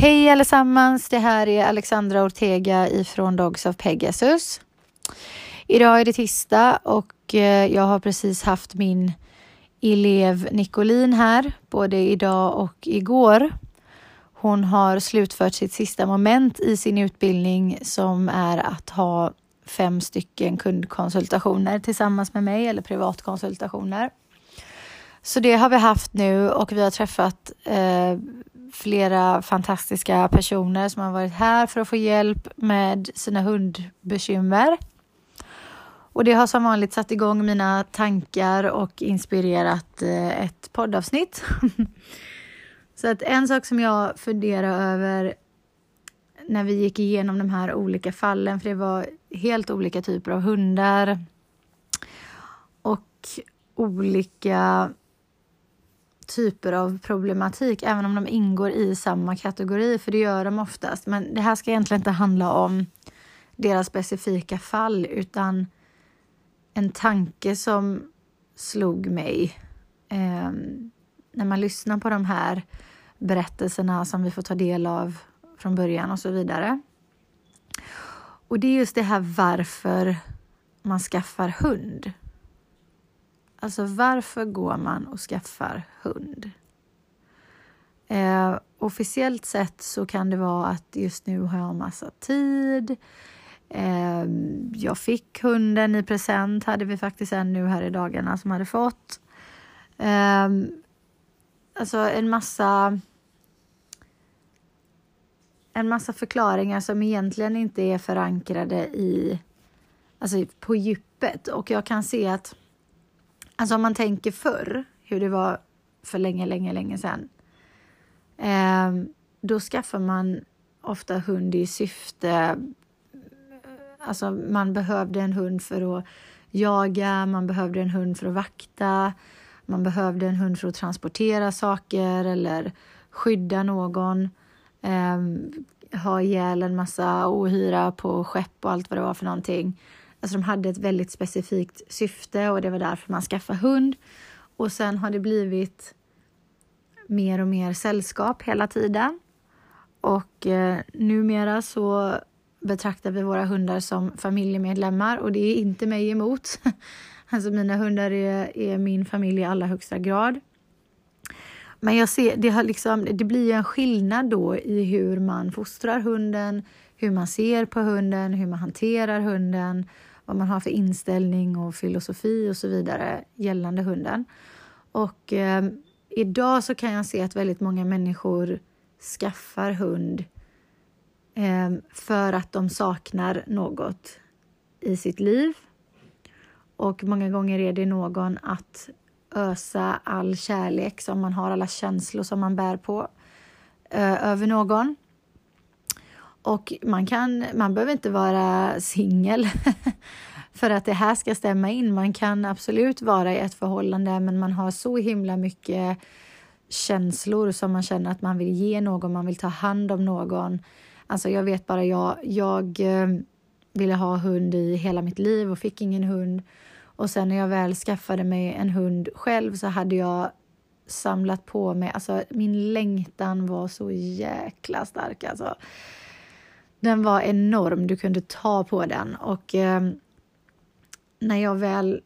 Hej allesammans, det här är Alexandra Ortega ifrån Dogs of Pegasus. Idag är det tisdag och eh, jag har precis haft min elev Nicolin här, både idag och igår. Hon har slutfört sitt sista moment i sin utbildning som är att ha fem stycken kundkonsultationer tillsammans med mig eller privatkonsultationer. Så det har vi haft nu och vi har träffat eh, flera fantastiska personer som har varit här för att få hjälp med sina hundbekymmer. Och det har som vanligt satt igång mina tankar och inspirerat eh, ett poddavsnitt. Så att en sak som jag funderar över när vi gick igenom de här olika fallen, för det var helt olika typer av hundar och olika typer av problematik, även om de ingår i samma kategori, för det gör de oftast. Men det här ska egentligen inte handla om deras specifika fall, utan en tanke som slog mig eh, när man lyssnar på de här berättelserna som vi får ta del av från början och så vidare. Och det är just det här varför man skaffar hund. Alltså varför går man och skaffar hund? Eh, officiellt sett så kan det vara att just nu har jag massa tid. Eh, jag fick hunden i present, hade vi faktiskt en nu här i dagarna som hade fått. Eh, alltså en massa en massa förklaringar som egentligen inte är förankrade i, alltså på djupet. Och jag kan se att Alltså om man tänker förr, hur det var för länge, länge, länge sedan. Eh, då skaffar man ofta hund i syfte... Alltså man behövde en hund för att jaga, man behövde en hund för att vakta, man behövde en hund för att transportera saker eller skydda någon. Eh, ha ihjäl en massa ohyra på skepp och allt vad det var för någonting. Alltså de hade ett väldigt specifikt syfte och det var därför man skaffade hund. Och sen har det blivit mer och mer sällskap hela tiden. Och eh, numera så betraktar vi våra hundar som familjemedlemmar och det är inte mig emot. Alltså mina hundar är, är min familj i allra högsta grad. Men jag ser, det, har liksom, det blir en skillnad då i hur man fostrar hunden, hur man ser på hunden, hur man hanterar hunden vad man har för inställning och filosofi och så vidare gällande hunden. Och eh, idag så kan jag se att väldigt många människor skaffar hund eh, för att de saknar något i sitt liv. Och många gånger är det någon att ösa all kärlek som man har, alla känslor som man bär på eh, över någon. Och man, kan, man behöver inte vara singel för att det här ska stämma in. Man kan absolut vara i ett förhållande men man har så himla mycket känslor som man känner att man vill ge någon, man vill ta hand om någon. Alltså jag vet bara, jag, jag eh, ville ha hund i hela mitt liv och fick ingen hund. Och sen när jag väl skaffade mig en hund själv så hade jag samlat på mig, alltså min längtan var så jäkla stark alltså. Den var enorm, du kunde ta på den och eh, när jag väl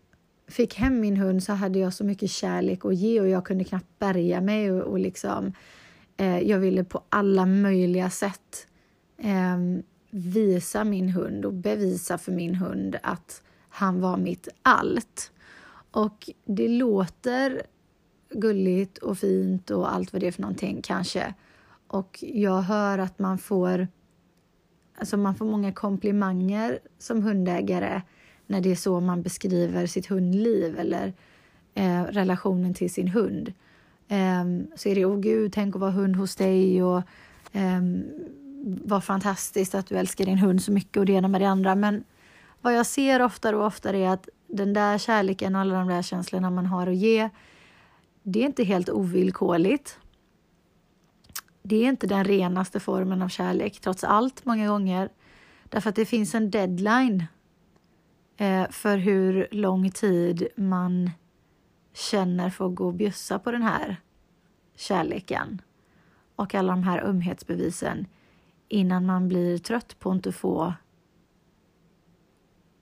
fick hem min hund så hade jag så mycket kärlek att ge och jag kunde knappt bärga mig och, och liksom eh, jag ville på alla möjliga sätt eh, visa min hund och bevisa för min hund att han var mitt allt. Och det låter gulligt och fint och allt vad det är för någonting kanske. Och jag hör att man får Alltså man får många komplimanger som hundägare när det är så man beskriver sitt hundliv eller eh, relationen till sin hund. Eh, så är det, åh oh, gud, tänk att vara hund hos dig och eh, vad fantastiskt att du älskar din hund så mycket och det ena med det andra. Men vad jag ser oftare och oftare är att den där kärleken och alla de där känslorna man har att ge, det är inte helt ovillkorligt det är inte den renaste formen av kärlek, trots allt, många gånger. Därför att det finns en deadline eh, för hur lång tid man känner för att gå och bjussa på den här kärleken. och alla de här ömhetsbevisen innan man blir trött på att inte få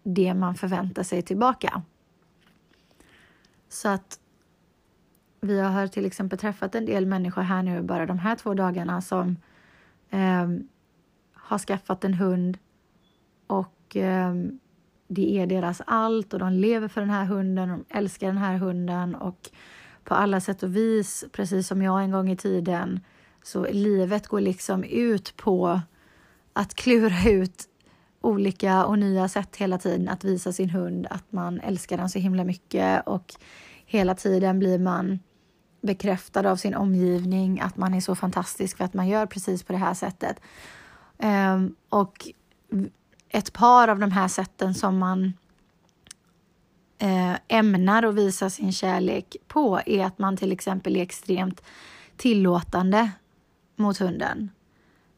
det man förväntar sig tillbaka. Så att vi har till exempel träffat en del människor här nu bara de här två dagarna som eh, har skaffat en hund och eh, det är deras allt och de lever för den här hunden och de älskar den här hunden och på alla sätt och vis, precis som jag en gång i tiden, så livet går liksom ut på att klura ut olika och nya sätt hela tiden att visa sin hund att man älskar den så himla mycket och hela tiden blir man bekräftad av sin omgivning att man är så fantastisk för att man gör precis på det här sättet. Um, och ett par av de här sätten som man eh, ämnar att visa sin kärlek på är att man till exempel är extremt tillåtande mot hunden.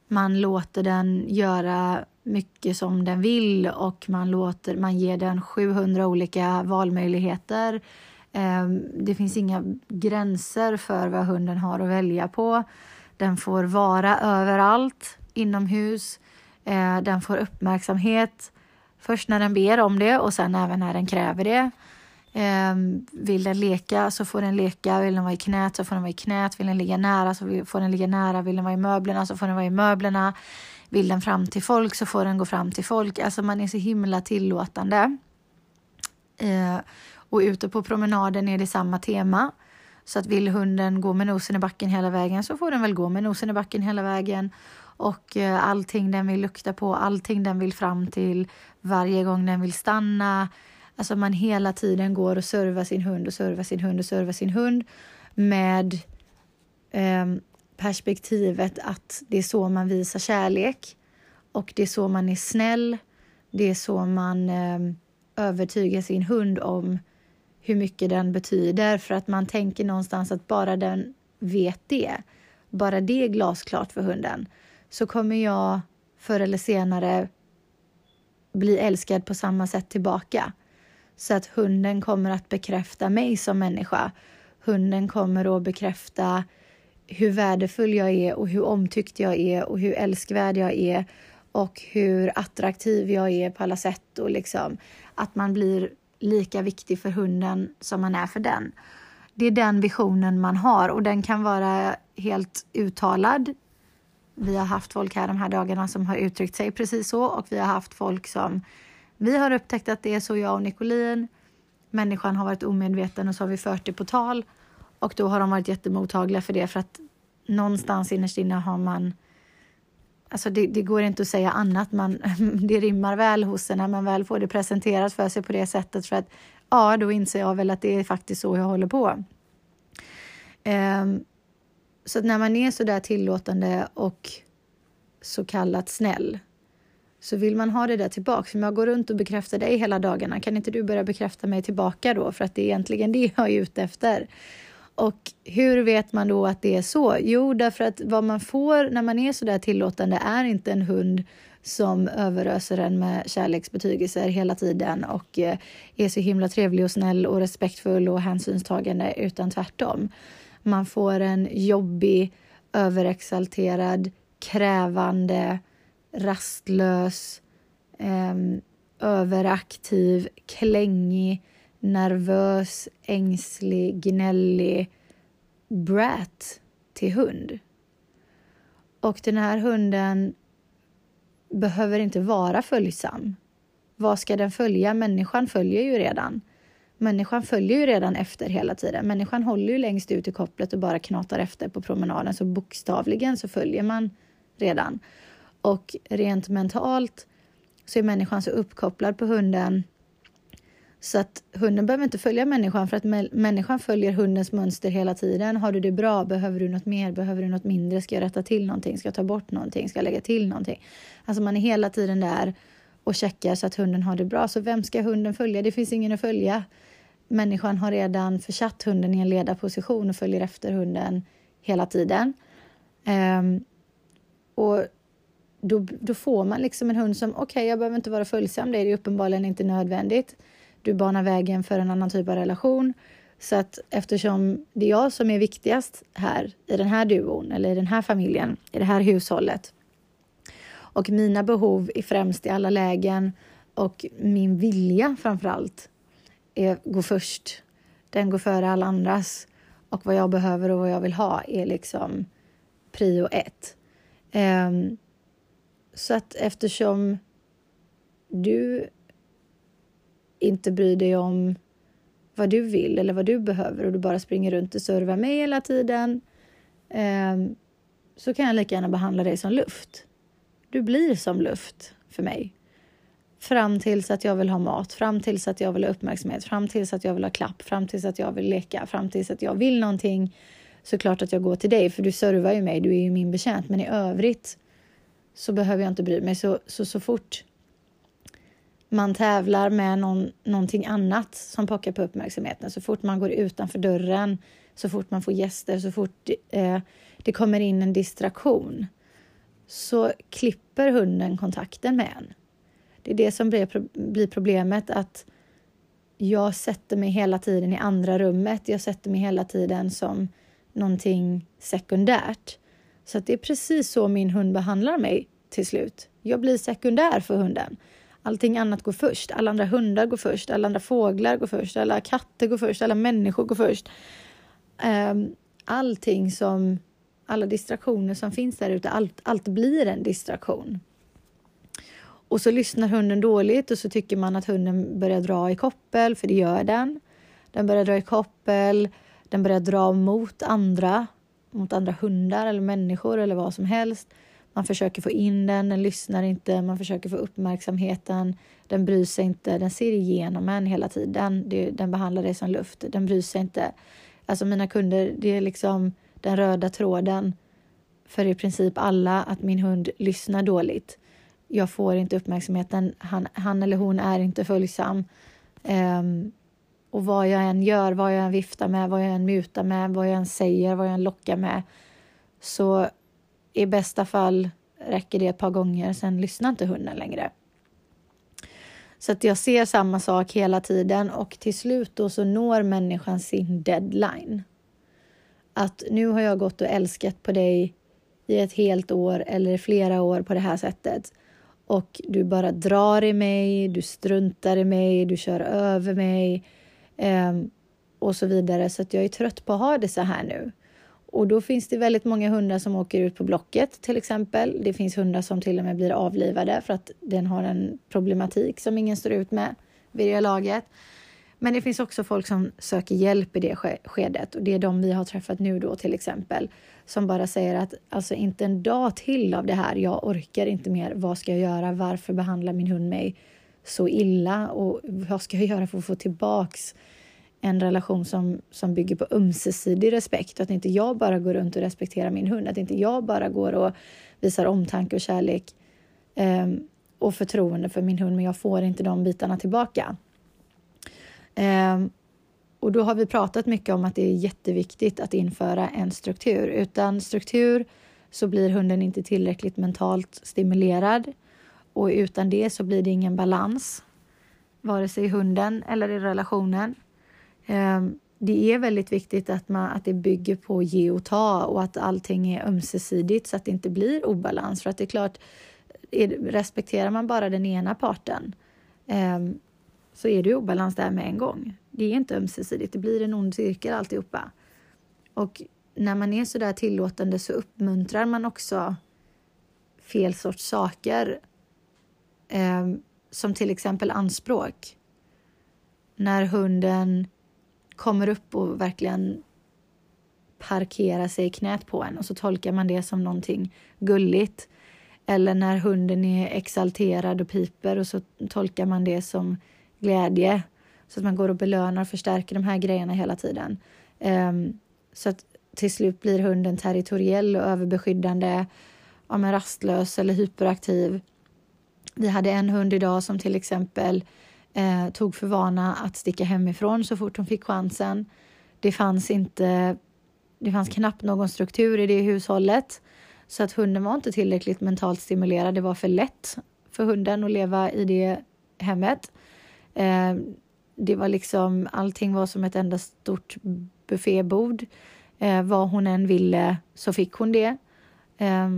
Man låter den göra mycket som den vill och man, låter, man ger den 700 olika valmöjligheter. Ehm, det finns inga gränser för vad hunden har att välja på. Den får vara överallt inomhus. Ehm, den får uppmärksamhet först när den ber om det och sen även när den kräver det. Ehm, vill den leka så får den leka, vill den vara i knät så får den vara i knät, vill den ligga nära så får den ligga nära, vill den vara i möblerna så får den vara i möblerna. Vill den fram till folk så får den gå fram till folk. Alltså man är så himla tillåtande. Och ute på promenaden är det samma tema. Så att vill hunden gå med nosen i backen hela vägen så får den väl gå med nosen i backen hela vägen. Och eh, allting den vill lukta på, allting den vill fram till, varje gång den vill stanna Alltså man hela tiden går och servar sin hund och servar sin hund och servar sin hund med eh, perspektivet att det är så man visar kärlek och det är så man är snäll. Det är så man eh, övertygar sin hund om hur mycket den betyder för att man tänker någonstans att bara den vet det, bara det är glasklart för hunden, så kommer jag förr eller senare bli älskad på samma sätt tillbaka. Så att hunden kommer att bekräfta mig som människa. Hunden kommer att bekräfta hur värdefull jag är och hur omtyckt jag är och hur älskvärd jag är och hur attraktiv jag är på alla sätt och liksom att man blir lika viktig för hunden som man är för den. Det är den visionen man har och den kan vara helt uttalad. Vi har haft folk här de här dagarna som har uttryckt sig precis så och vi har haft folk som vi har upptäckt att det är så, jag och Nicolin. Människan har varit omedveten och så har vi fört det på tal. Och då har de varit jättemottagliga för det för att någonstans innerst inne har man Alltså det, det, går inte att säga annat. Man, det rimmar väl hos en när man väl får det presenterat för sig på det sättet. För att ja, då inser jag väl att det är faktiskt så jag håller på. Um, så när man är så där tillåtande och så kallat snäll så vill man ha det där tillbaka. Om jag går runt och bekräftar dig hela dagarna, kan inte du börja bekräfta mig tillbaka då? För att det är egentligen det jag är ute efter. Och hur vet man då att det är så? Jo, därför att vad man får när man är så där tillåtande är inte en hund som överöser en med kärleksbetygelser hela tiden och eh, är så himla trevlig och snäll och respektfull och hänsynstagande, utan tvärtom. Man får en jobbig, överexalterad, krävande, rastlös, eh, överaktiv, klängig, nervös, ängslig, gnällig brat till hund. Och den här hunden behöver inte vara följsam. Vad ska den följa? Människan följer ju redan. Människan följer ju redan efter hela tiden. Människan håller ju längst ut i kopplet och bara knatar efter på promenaden, så bokstavligen så följer man redan. Och rent mentalt så är människan så uppkopplad på hunden så att hunden behöver inte följa människan för att människan följer hundens mönster hela tiden. Har du det bra? Behöver du något mer? Behöver du något mindre? Ska jag rätta till någonting? Ska jag ta bort någonting? Ska jag lägga till någonting? Alltså man är hela tiden där och checkar så att hunden har det bra. Så vem ska hunden följa? Det finns ingen att följa. Människan har redan försatt hunden i en ledarposition och följer efter hunden hela tiden. Um, och då, då får man liksom en hund som, okej, okay, jag behöver inte vara följsam, det är uppenbarligen inte nödvändigt. Du banar vägen för en annan typ av relation. Så att eftersom det är jag som är viktigast här i den här duon eller i den här familjen, i det här hushållet och mina behov är främst i alla lägen och min vilja framför allt är, går först. Den går före alla andras och vad jag behöver och vad jag vill ha är liksom prio ett. Um, så att eftersom du inte bryr dig om vad du vill eller vad du behöver och du bara springer runt och servar mig hela tiden ehm, så kan jag lika gärna behandla dig som luft. Du blir som luft för mig. Fram tills att jag vill ha mat, fram tills att jag vill ha uppmärksamhet, fram tills att jag vill ha klapp, fram tills att jag vill leka, fram tills att jag vill någonting. Så klart att jag går till dig, för du servar ju mig, du är ju min betjänt. Men i övrigt så behöver jag inte bry mig. Så, så, så fort man tävlar med någon, någonting annat som pockar på uppmärksamheten, så fort man går utanför dörren, så fort man får gäster, så fort eh, det kommer in en distraktion, så klipper hunden kontakten med en. Det är det som blir, blir problemet, att jag sätter mig hela tiden i andra rummet. Jag sätter mig hela tiden som någonting sekundärt. Så att det är precis så min hund behandlar mig till slut. Jag blir sekundär för hunden. Allting annat går först. Alla andra hundar går först, alla andra fåglar går först, alla katter går först, alla människor går först. Um, allting som, alla distraktioner som finns där ute, allt, allt blir en distraktion. Och så lyssnar hunden dåligt och så tycker man att hunden börjar dra i koppel, för det gör den. Den börjar dra i koppel, den börjar dra mot andra, mot andra hundar eller människor eller vad som helst. Man försöker få in den, den lyssnar inte, man försöker få uppmärksamheten. Den bryr sig inte, den ser igenom en hela tiden. Den behandlar dig som luft, den bryr sig inte. Alltså mina kunder, det är liksom den röda tråden för i princip alla att min hund lyssnar dåligt. Jag får inte uppmärksamheten, han, han eller hon är inte följsam. Um, och vad jag än gör, vad jag än viftar med, vad jag än mutar med, vad jag än säger, vad jag än lockar med, så i bästa fall räcker det ett par gånger, sen lyssnar inte hunden längre. Så att jag ser samma sak hela tiden och till slut då så når människan sin deadline. Att nu har jag gått och älskat på dig i ett helt år eller flera år på det här sättet och du bara drar i mig, du struntar i mig, du kör över mig eh, och så vidare. Så att jag är trött på att ha det så här nu. Och då finns det väldigt många hundar som åker ut på Blocket till exempel. Det finns hundar som till och med blir avlivade för att den har en problematik som ingen står ut med vid det laget. Men det finns också folk som söker hjälp i det skedet och det är de vi har träffat nu då till exempel som bara säger att alltså inte en dag till av det här. Jag orkar inte mer. Vad ska jag göra? Varför behandlar min hund mig så illa och vad ska jag göra för att få tillbaks en relation som, som bygger på ömsesidig respekt. Att inte jag bara går runt och respekterar min hund. Att inte jag bara går och visar omtanke och kärlek eh, och förtroende för min hund, men jag får inte de bitarna tillbaka. Eh, och då har vi pratat mycket om att det är jätteviktigt att införa en struktur. Utan struktur så blir hunden inte tillräckligt mentalt stimulerad och utan det så blir det ingen balans, vare sig i hunden eller i relationen. Ehm, det är väldigt viktigt att, man, att det bygger på ge och ta och att allting är ömsesidigt så att det inte blir obalans. För att det är klart, respekterar man bara den ena parten ehm, så är det obalans där med en gång. Det är inte ömsesidigt, det blir en ond cirkel alltihopa. Och när man är så där tillåtande så uppmuntrar man också fel sorts saker ehm, som till exempel anspråk. När hunden kommer upp och verkligen parkerar sig i knät på en och så tolkar man det som någonting gulligt. Eller när hunden är exalterad och piper och så tolkar man det som glädje. Så att man går och belönar och förstärker de här grejerna hela tiden. Um, så att till slut blir hunden territoriell och överbeskyddande, ja, men rastlös eller hyperaktiv. Vi hade en hund idag som till exempel eh, tog för vana att sticka hemifrån så fort hon fick chansen. Det fanns inte, det fanns knappt någon struktur i det hushållet så att hunden var inte tillräckligt mentalt stimulerad. Det var för lätt för hunden att leva i det hemmet. Eh, det var liksom, allting var som ett enda stort buffébord. Eh, vad hon än ville så fick hon det. Eh,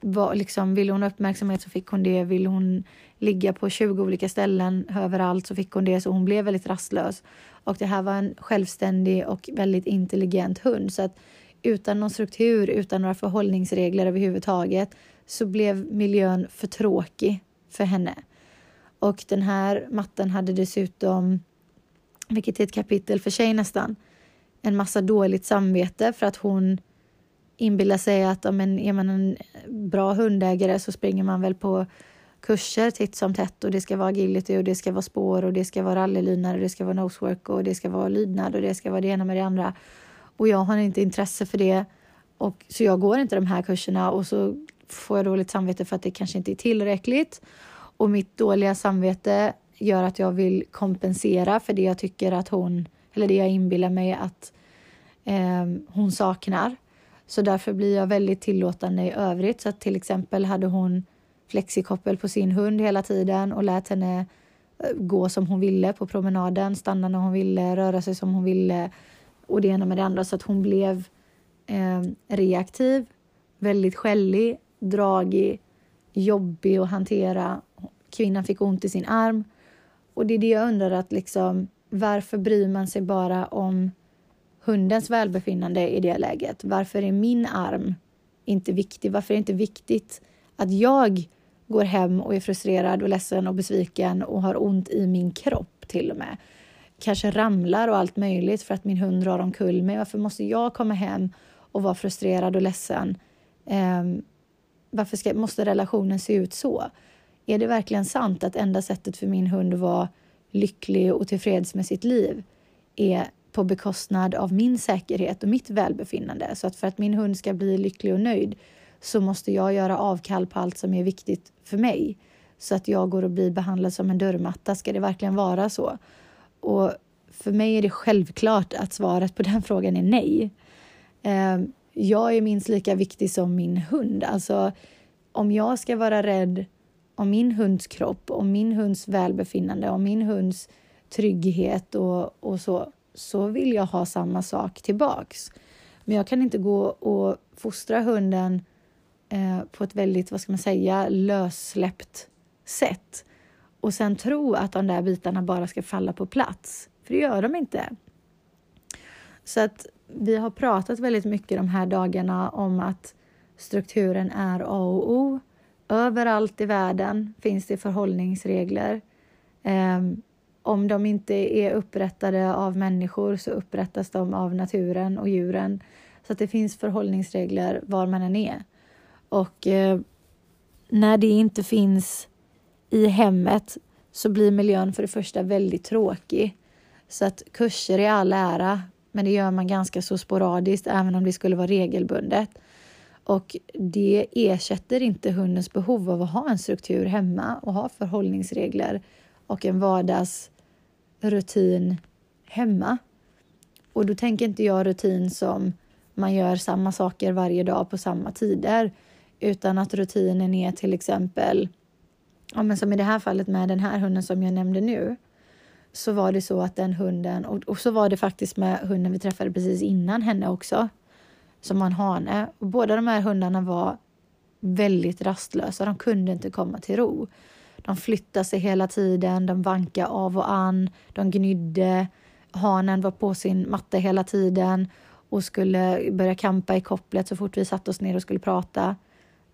var, liksom, ville hon uppmärksamhet så fick hon det. Ville hon ligga på 20 olika ställen överallt så fick hon det. Så hon blev väldigt rastlös. Och det här var en självständig och väldigt intelligent hund. Så att utan någon struktur, utan några förhållningsregler överhuvudtaget så blev miljön för tråkig för henne. Och den här matten hade dessutom, vilket är ett kapitel för sig nästan, en massa dåligt samvete för att hon Inbilla sig att om en, är man en bra hundägare så springer man väl på kurser titt som tätt och det ska vara agility och det ska vara spår och det ska vara rallylydnad och det ska vara nosework och det ska vara lydnad och det ska vara det ena med det andra. Och jag har inte intresse för det och så jag går inte de här kurserna och så får jag dåligt samvete för att det kanske inte är tillräckligt. Och mitt dåliga samvete gör att jag vill kompensera för det jag tycker att hon, eller det jag inbillar mig att eh, hon saknar. Så därför blir jag väldigt tillåtande i övrigt. Så att till exempel hade hon flexikoppel på sin hund hela tiden och lät henne eh, gå som hon ville på promenaden, stanna när hon ville, röra sig som hon ville och det ena med det andra så att hon blev eh, reaktiv, väldigt skällig, dragig, jobbig att hantera. Kvinnan fick ont i sin arm och det är det jag undrar att liksom varför bryr man sig bara om hundens välbefinnande i det läget? Varför är min arm inte viktig? Varför är det inte viktigt att jag går hem och är frustrerad och ledsen och besviken och har ont i min kropp till och med? Kanske ramlar och allt möjligt för att min hund drar omkull mig. Varför måste jag komma hem och vara frustrerad och ledsen? Um, varför ska, måste relationen se ut så? Är det verkligen sant att enda sättet för min hund att vara lycklig och tillfreds med sitt liv är på bekostnad av min säkerhet och mitt välbefinnande. Så att för att min hund ska bli lycklig och nöjd så måste jag göra avkall på allt som är viktigt för mig. Så att jag går och blir behandlad som en dörrmatta. Ska det verkligen vara så? Och för mig är det självklart att svaret på den frågan är nej. Ehm, jag är minst lika viktig som min hund. Alltså, om jag ska vara rädd om min hunds kropp, om min hunds välbefinnande, om min hunds trygghet och, och så, så vill jag ha samma sak tillbaks. Men jag kan inte gå och fostra hunden eh, på ett väldigt, vad ska man säga, lössläppt sätt och sen tro att de där bitarna bara ska falla på plats. För det gör de inte. Så att vi har pratat väldigt mycket de här dagarna om att strukturen är A och O. Överallt i världen finns det förhållningsregler. Um, om de inte är upprättade av människor så upprättas de av naturen och djuren. Så att det finns förhållningsregler var man än är. Och eh, när det inte finns i hemmet så blir miljön för det första väldigt tråkig. Så att kurser är all ära, men det gör man ganska så sporadiskt även om det skulle vara regelbundet. Och det ersätter inte hundens behov av att ha en struktur hemma och ha förhållningsregler och en vardags rutin hemma. Och då tänker inte jag rutin som man gör samma saker varje dag på samma tider utan att rutinen är till exempel, ja, men som i det här fallet med den här hunden som jag nämnde nu, så var det så att den hunden, och, och så var det faktiskt med hunden vi träffade precis innan henne också, som var en hane. Och båda de här hundarna var väldigt rastlösa, de kunde inte komma till ro. De flyttade sig hela tiden, de vankade av och an, de gnydde. Hanen var på sin matte hela tiden och skulle börja kampa i kopplet så fort vi satte oss ner och skulle prata.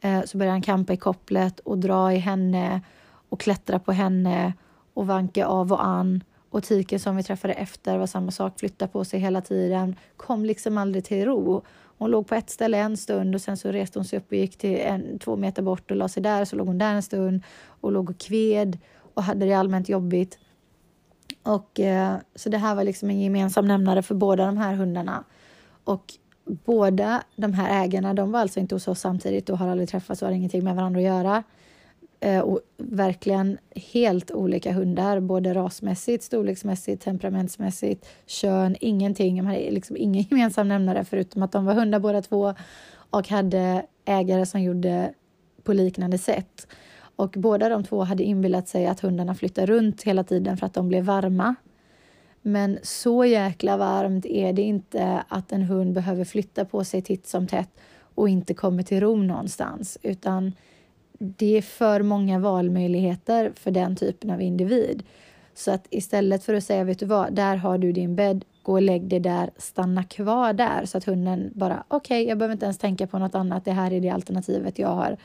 Eh, så började han kampa i kopplet och dra i henne och klättra på henne och vanka av och an. Och Tiken som vi träffade efter var samma sak, flyttade på sig hela tiden, kom liksom aldrig till ro. Hon låg på ett ställe en stund och sen så reste hon sig upp och gick till en, två meter bort och la sig där. Så låg hon där en stund och låg och kved och hade det allmänt jobbigt. Och, eh, så det här var liksom en gemensam nämnare för båda de här hundarna. Och båda de här ägarna, de var alltså inte hos oss samtidigt och har aldrig träffats och har ingenting med varandra att göra. Eh, och verkligen helt olika hundar, både rasmässigt, storleksmässigt, temperamentsmässigt, kön, ingenting. De hade liksom ingen gemensam nämnare förutom att de var hundar båda två och hade ägare som gjorde på liknande sätt. Och båda de två hade inbillat sig att hundarna flyttade runt hela tiden för att de blev varma. Men så jäkla varmt är det inte att en hund behöver flytta på sig titt som tätt och inte kommer till ro någonstans, utan det är för många valmöjligheter för den typen av individ. Så att istället för att säga, vet du vad, där har du din bädd, gå och lägg dig där, stanna kvar där. Så att hunden bara, okej, okay, jag behöver inte ens tänka på något annat, det här är det alternativet jag har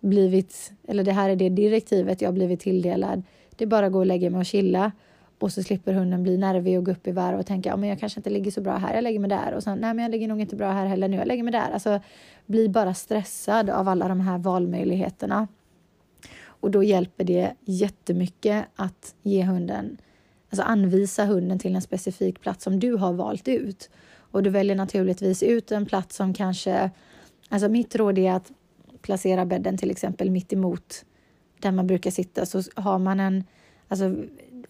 blivit, eller det här är det direktivet jag har blivit tilldelad. Det är bara att gå och lägga mig och chilla och så slipper hunden bli nervig och gå upp i varv och tänka, ja men jag kanske inte ligger så bra här, jag lägger mig där och sen, nej men jag ligger nog inte bra här heller nu, jag lägger mig där. Alltså, bli bara stressad av alla de här valmöjligheterna. Och då hjälper det jättemycket att ge hunden, alltså anvisa hunden till en specifik plats som du har valt ut. Och du väljer naturligtvis ut en plats som kanske, alltså mitt råd är att placera bädden till exempel mitt emot där man brukar sitta så har man en, alltså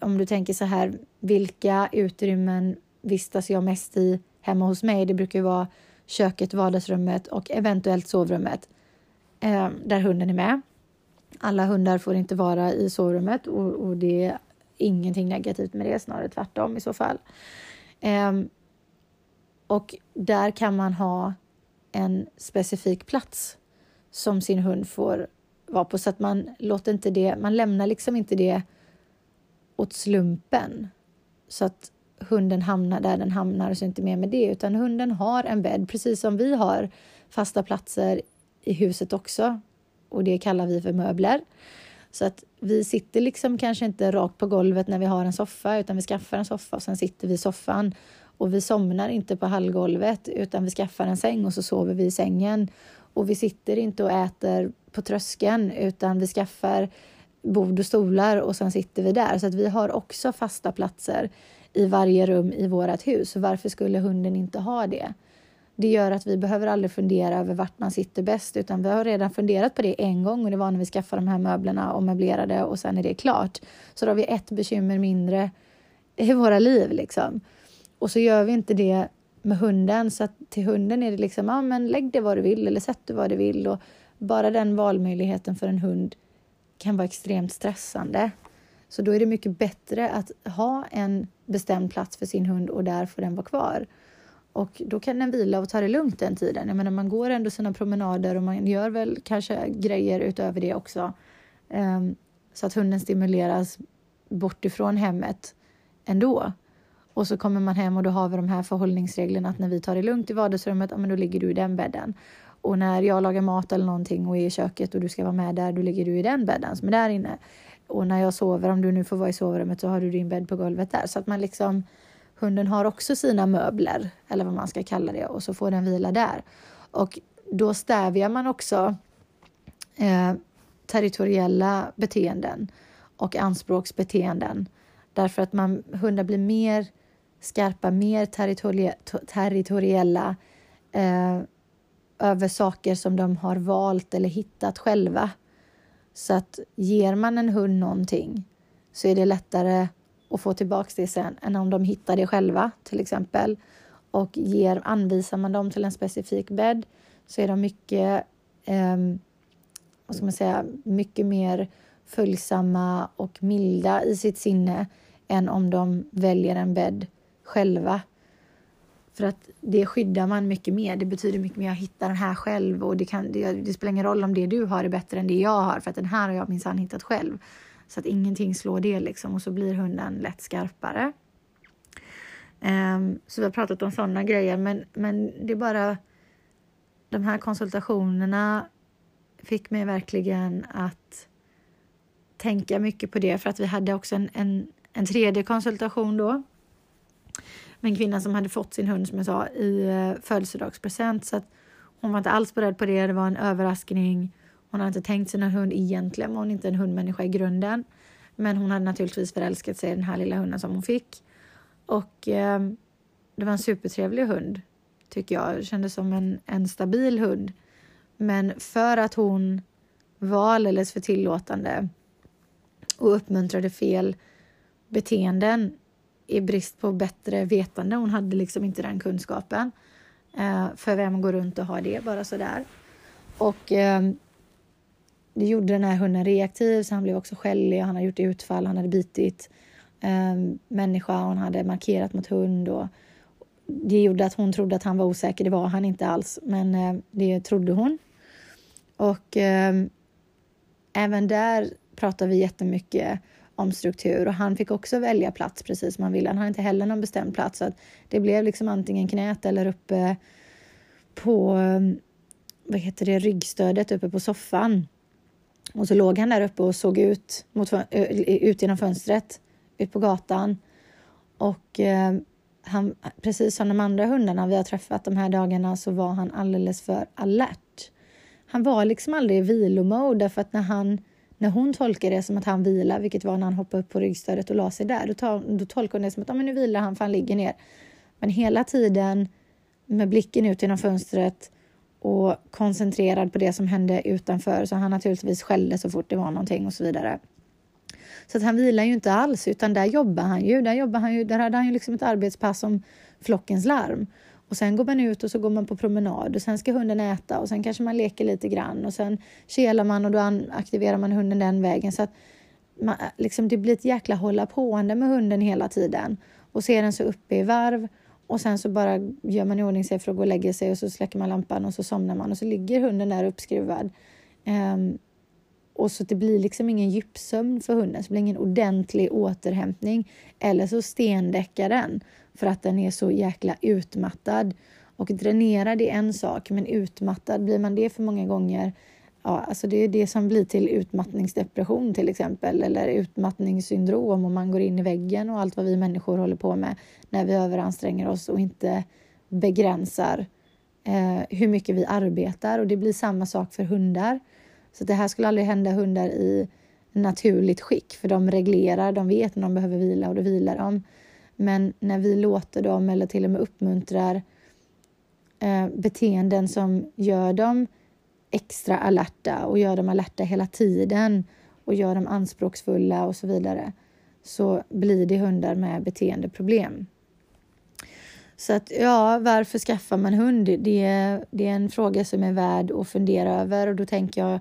om du tänker så här, vilka utrymmen vistas jag mest i hemma hos mig? Det brukar ju vara köket, vardagsrummet och eventuellt sovrummet eh, där hunden är med. Alla hundar får inte vara i sovrummet och, och det är ingenting negativt med det, snarare tvärtom i så fall. Eh, och där kan man ha en specifik plats som sin hund får vara på så att man låter inte det, man lämnar liksom inte det åt slumpen så att hunden hamnar där den hamnar och så inte mer med det utan hunden har en bädd precis som vi har fasta platser i huset också och det kallar vi för möbler. Så att vi sitter liksom kanske inte rakt på golvet när vi har en soffa utan vi skaffar en soffa och sen sitter vi i soffan och vi somnar inte på hallgolvet utan vi skaffar en säng och så sover vi i sängen och vi sitter inte och äter på tröskeln utan vi skaffar bord och stolar och sen sitter vi där. Så att vi har också fasta platser i varje rum i vårt hus. Varför skulle hunden inte ha det? Det gör att vi behöver aldrig fundera över vart man sitter bäst utan vi har redan funderat på det en gång och det var när vi skaffade de här möblerna och möblerade och sen är det klart. Så då har vi ett bekymmer mindre i våra liv liksom. Och så gör vi inte det med hunden så att till hunden är det liksom, ja men lägg det var du vill eller sätt det var du vill och bara den valmöjligheten för en hund kan vara extremt stressande. Så då är det mycket bättre att ha en bestämd plats för sin hund och där får den vara kvar. Och då kan den vila och ta det lugnt den tiden. Jag menar, man går ändå sina promenader och man gör väl kanske grejer utöver det också. Um, så att hunden stimuleras bort ifrån hemmet ändå. Och så kommer man hem och då har vi de här förhållningsreglerna att när vi tar det lugnt i vardagsrummet, ja, men då ligger du i den bädden. Och när jag lagar mat eller någonting och är i köket och du ska vara med där, då ligger du i den bädden som är där inne. Och när jag sover, om du nu får vara i sovrummet, så har du din bädd på golvet där. Så att man liksom, hunden har också sina möbler, eller vad man ska kalla det, och så får den vila där. Och då stävjar man också eh, territoriella beteenden och anspråksbeteenden. Därför att man, hundar blir mer skarpa, mer territoriella eh, över saker som de har valt eller hittat själva. Så att ger man en hund någonting så är det lättare att få tillbaka det sen än om de hittar det själva till exempel. Och ger, anvisar man dem till en specifik bädd så är de mycket, eh, vad ska man säga, mycket mer följsamma och milda i sitt sinne än om de väljer en bädd själva. För att det skyddar man mycket mer. Det betyder mycket mer att hitta den här själv och det, kan, det, det, spelar ingen roll om det du har är bättre än det jag har för att den här har jag minsann hittat själv. Så att ingenting slår det liksom och så blir hunden lätt skarpare. Um, så vi har pratat om sådana grejer men, men det är bara de här konsultationerna fick mig verkligen att tänka mycket på det för att vi hade också en, en, en tredje konsultation då med en kvinna som hade fått sin hund som jag sa i eh, födelsedagspresent. Så att hon var inte alls beredd på det. Det var en överraskning. Hon hade inte tänkt sig någon hund egentligen. Hon är inte en hundmänniska i grunden. Men hon hade naturligtvis förälskat sig i den här lilla hunden som hon fick. Och eh, det var en supertrevlig hund, tycker jag. Det kändes som en, en stabil hund. Men för att hon var alldeles för tillåtande och uppmuntrade fel beteenden i brist på bättre vetande. Hon hade liksom inte den kunskapen. Eh, för vem går runt och har det bara sådär. Och eh, det gjorde den här hunden reaktiv så han blev också skällig. Han hade gjort utfall, han hade bitit. eh, människa. Hon hade markerat mot hund och det gjorde att hon trodde att han var osäker. Det var han inte alls, men eh, det trodde hon. Och eh, även där pratar vi jättemycket om struktur och han fick också välja plats precis som han ville. Han hade inte heller någon bestämd plats så att det blev liksom antingen knät eller uppe på um, vad heter det, ryggstödet uppe på soffan. Och så låg han där uppe och såg ut, mot, ut genom fönstret ut på gatan. Och eh, han, precis som de andra hundarna vi har träffat de här dagarna så var han alldeles för alert. Han var liksom aldrig i vilomode därför att när, han, när hon tolkar det som att han vilar, vilket var när han hoppade upp på ryggstödet och la sig där, då, tar, då tolkar hon det som att ah, men nu vilar han för han ligger ner. Men hela tiden med blicken ut genom fönstret och koncentrerad på det som hände utanför så han naturligtvis skällde så fort det var någonting och så vidare. Så att han vilar ju inte alls, utan där jobbar han ju. Där, jobbar han ju, där hade han ju liksom ett arbetspass om flockens larm. Och sen går man ut och så går man på promenad och sen ska hunden äta och sen kanske man leker lite grann och sen kelar man och då aktiverar man hunden den vägen. Så att man, liksom, det blir ett jäkla hålla påande med hunden hela tiden. Och ser den så uppe i varv och sen så bara gör man i ordning sig för att gå och lägga sig och så släcker man lampan och så somnar man och så ligger hunden där uppskruvad. Um, och så det blir liksom ingen djupsömn för hunden, så det blir ingen ordentlig återhämtning. Eller så stendäckar den för att den är så jäkla utmattad. Och dränerad är en sak, men utmattad, blir man det för många gånger Ja, alltså det är det som blir till utmattningsdepression till exempel eller utmattningssyndrom om man går in i väggen och allt vad vi människor håller på med när vi överanstränger oss och inte begränsar eh, hur mycket vi arbetar och det blir samma sak för hundar. Så det här skulle aldrig hända hundar i naturligt skick för de reglerar, de vet när de behöver vila och då vilar de. Men när vi låter dem eller till och med uppmuntrar eh, beteenden som gör dem extra alerta och gör dem alerta hela tiden och gör dem anspråksfulla och så vidare så blir det hundar med beteendeproblem. Så att ja, varför skaffar man hund? Det är, det är en fråga som är värd att fundera över och då tänker jag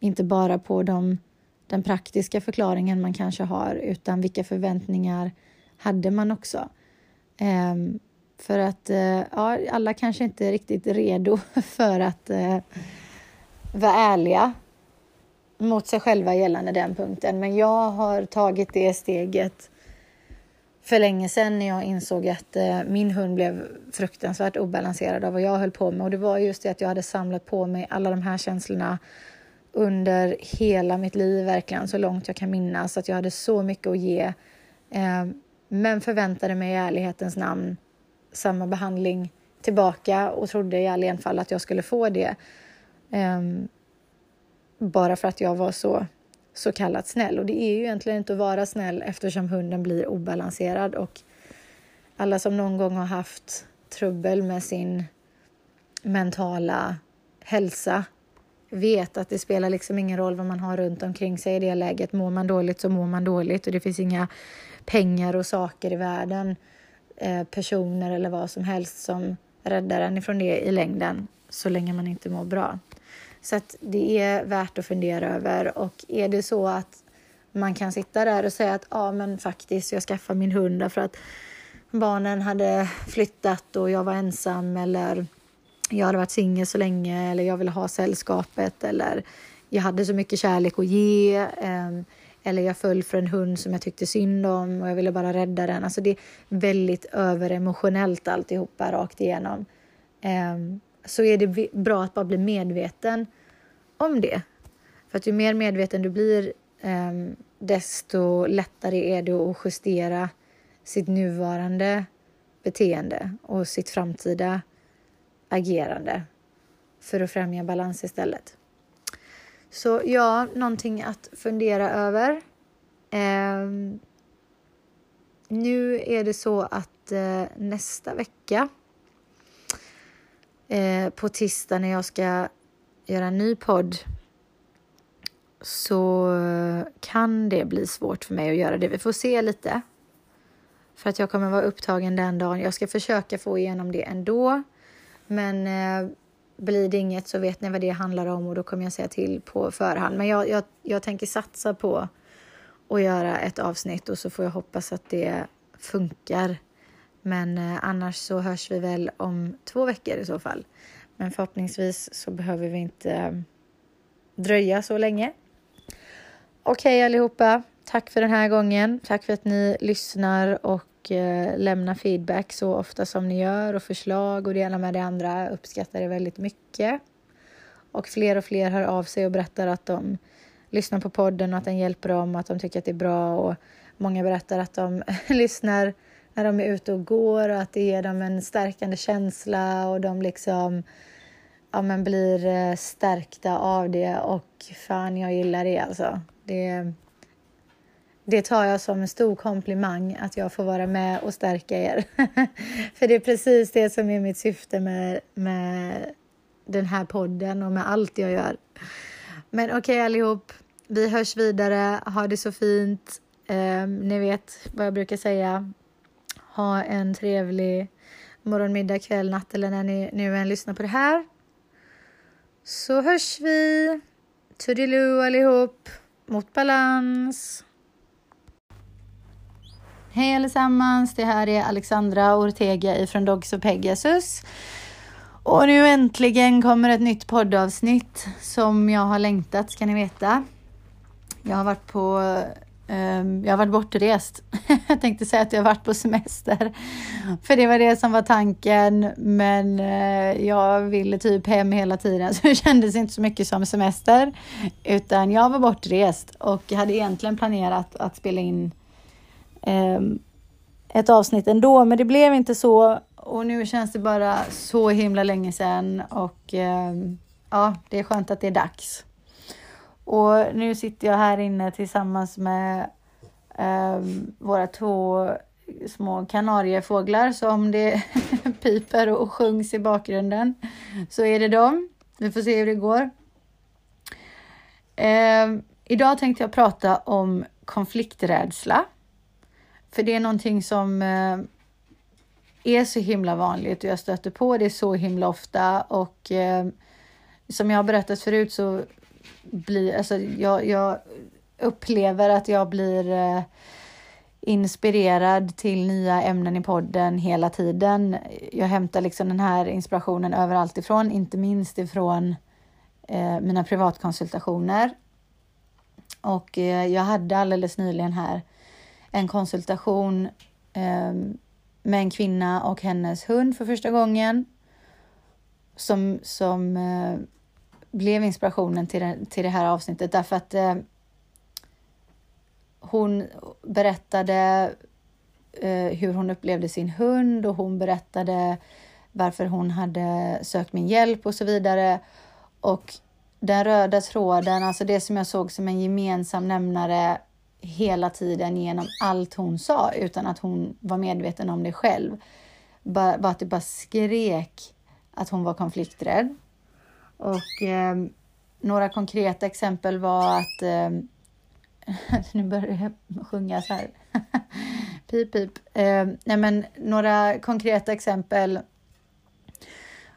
inte bara på de, den praktiska förklaringen man kanske har utan vilka förväntningar hade man också? Um, för att uh, ja, alla kanske inte är riktigt redo för att uh, vara ärliga mot sig själva gällande den punkten. Men jag har tagit det steget för länge sedan när jag insåg att eh, min hund blev fruktansvärt obalanserad av vad jag höll på med. Och det var just det att jag hade samlat på mig alla de här känslorna under hela mitt liv, verkligen så långt jag kan minnas. Att jag hade så mycket att ge. Ehm, men förväntade mig i ärlighetens namn samma behandling tillbaka och trodde i all enfall att jag skulle få det. Um, bara för att jag var så, så kallat snäll. Och det är ju egentligen inte att vara snäll eftersom hunden blir obalanserad och alla som någon gång har haft trubbel med sin mentala hälsa vet att det spelar liksom ingen roll vad man har runt omkring sig i det läget. Mår man dåligt så mår man dåligt och det finns inga pengar och saker i världen, eh, personer eller vad som helst som räddar en ifrån det i längden så länge man inte mår bra. Så att det är värt att fundera över och är det så att man kan sitta där och säga att ja, men faktiskt, jag skaffar min hund därför att barnen hade flyttat och jag var ensam eller jag hade varit singel så länge eller jag ville ha sällskapet eller jag hade så mycket kärlek att ge ehm, eller jag föll för en hund som jag tyckte synd om och jag ville bara rädda den. Alltså det är väldigt överemotionellt alltihopa rakt igenom. Ehm, så är det bra att bara bli medveten om det. För att ju mer medveten du blir, um, desto lättare är det att justera sitt nuvarande beteende och sitt framtida agerande för att främja balans istället. Så ja, någonting att fundera över. Eh, nu är det så att eh, nästa vecka eh, på tisdag när jag ska göra en ny podd så kan det bli svårt för mig att göra det. Vi får se lite. För att jag kommer vara upptagen den dagen. Jag ska försöka få igenom det ändå. Men eh, blir det inget så vet ni vad det handlar om och då kommer jag säga till på förhand. Men jag, jag, jag tänker satsa på att göra ett avsnitt och så får jag hoppas att det funkar. Men eh, annars så hörs vi väl om två veckor i så fall. Men förhoppningsvis så behöver vi inte eh, dröja så länge. Okej okay, allihopa, tack för den här gången. Tack för att ni lyssnar och eh, lämna feedback så ofta som ni gör och förslag och det ena med det andra. Uppskattar det väldigt mycket. Och fler och fler hör av sig och berättar att de lyssnar på podden och att den hjälper dem, och att de tycker att det är bra och många berättar att de lyssnar när de är ute och går och att det ger dem en stärkande känsla och de liksom ja, men blir eh, stärkta av det och fan, jag gillar det alltså. Det, det tar jag som en stor komplimang att jag får vara med och stärka er. För det är precis det som är mitt syfte med, med den här podden och med allt jag gör. Men okej okay, allihop, vi hörs vidare. Ha det så fint. Eh, ni vet vad jag brukar säga. Ha en trevlig morgon, middag, kväll, natt eller när ni nu än lyssnar på det här. Så hörs vi. Toodiloo allihop. Mot balans. Hej allesammans, det här är Alexandra Ortega ifrån Dogs och Pegasus. Och nu äntligen kommer ett nytt poddavsnitt som jag har längtat ska ni veta. Jag har varit på ehm, jag har varit bortrest. jag tänkte säga att jag har varit på semester. För det var det som var tanken. Men eh, jag ville typ hem hela tiden så det kändes inte så mycket som semester. Utan jag var bortrest och hade egentligen planerat att spela in Ehm, ett avsnitt ändå. Men det blev inte så. Och nu känns det bara så himla länge sedan. Och ehm, ja, det är skönt att det är dags. Och nu sitter jag här inne tillsammans med eh, våra två små kanariefåglar. Så om det piper och sjungs i bakgrunden så är det dem. Vi får se hur det går. Eh, idag tänkte jag prata om konflikträdsla. För det är någonting som eh, är så himla vanligt och jag stöter på det så himla ofta och eh, som jag har berättat förut så blir, alltså jag, jag upplever att jag blir eh, inspirerad till nya ämnen i podden hela tiden. Jag hämtar liksom den här inspirationen överallt ifrån, inte minst ifrån eh, mina privatkonsultationer. Och eh, jag hade alldeles nyligen här en konsultation eh, med en kvinna och hennes hund för första gången. Som, som eh, blev inspirationen till det, till det här avsnittet därför att eh, hon berättade eh, hur hon upplevde sin hund och hon berättade varför hon hade sökt min hjälp och så vidare. Och den röda tråden, alltså det som jag såg som en gemensam nämnare hela tiden genom allt hon sa utan att hon var medveten om det själv, Bara att det bara skrek att hon var konflikträdd. Och eh, några konkreta exempel var att eh, nu börjar jag sjunga så här. pip, pip. Eh, nej, men några konkreta exempel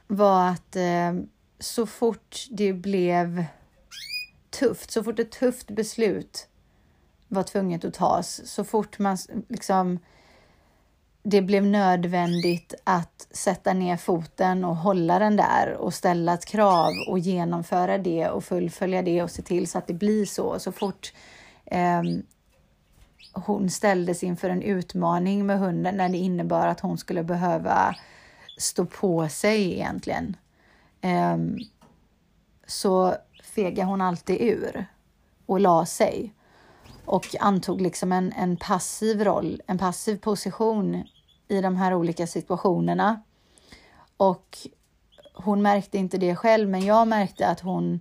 var att eh, så fort det blev tufft, så fort ett tufft beslut var tvunget att tas, så fort man liksom det blev nödvändigt att sätta ner foten och hålla den där och ställa ett krav och genomföra det och fullfölja det och se till så att det blir så. Så fort eh, hon ställdes inför en utmaning med hunden när det innebar att hon skulle behöva stå på sig egentligen, eh, så fegade hon alltid ur och la sig och antog liksom en, en passiv roll, en passiv position i de här olika situationerna. Och hon märkte inte det själv, men jag märkte att hon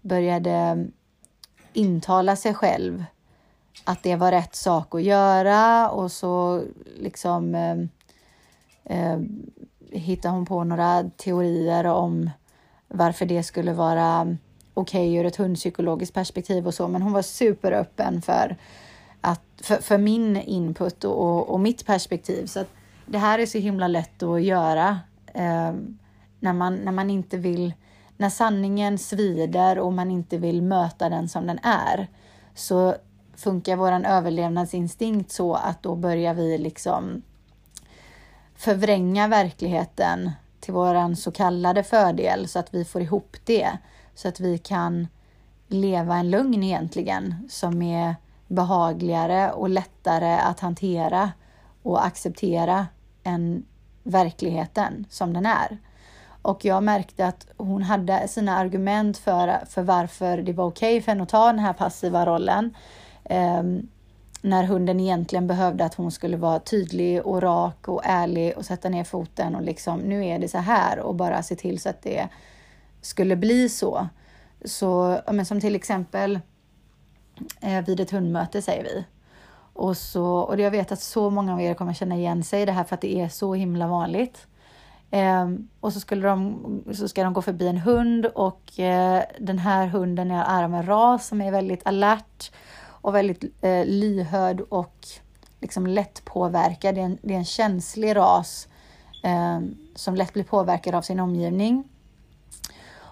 började intala sig själv att det var rätt sak att göra och så liksom eh, eh, hittade hon på några teorier om varför det skulle vara okej okay ur ett hundpsykologiskt perspektiv och så, men hon var superöppen för, att, för, för min input och, och mitt perspektiv. Så att det här är så himla lätt att göra eh, när, man, när man inte vill, när sanningen svider och man inte vill möta den som den är. Så funkar vår överlevnadsinstinkt så att då börjar vi liksom förvränga verkligheten till våran så kallade fördel så att vi får ihop det. Så att vi kan leva en lugn egentligen som är behagligare och lättare att hantera och acceptera än verkligheten som den är. Och jag märkte att hon hade sina argument för, för varför det var okej okay för henne att ta den här passiva rollen. Um, när hunden egentligen behövde att hon skulle vara tydlig och rak och ärlig och sätta ner foten och liksom nu är det så här och bara se till så att det skulle bli så. Så men som till exempel eh, vid ett hundmöte säger vi. Och, så, och jag vet att så många av er kommer känna igen sig i det här för att det är så himla vanligt. Eh, och så, skulle de, så ska de gå förbi en hund och eh, den här hunden är av en ras som är väldigt alert och väldigt eh, lyhörd och liksom lätt påverkad. Det är en, det är en känslig ras eh, som lätt blir påverkad av sin omgivning.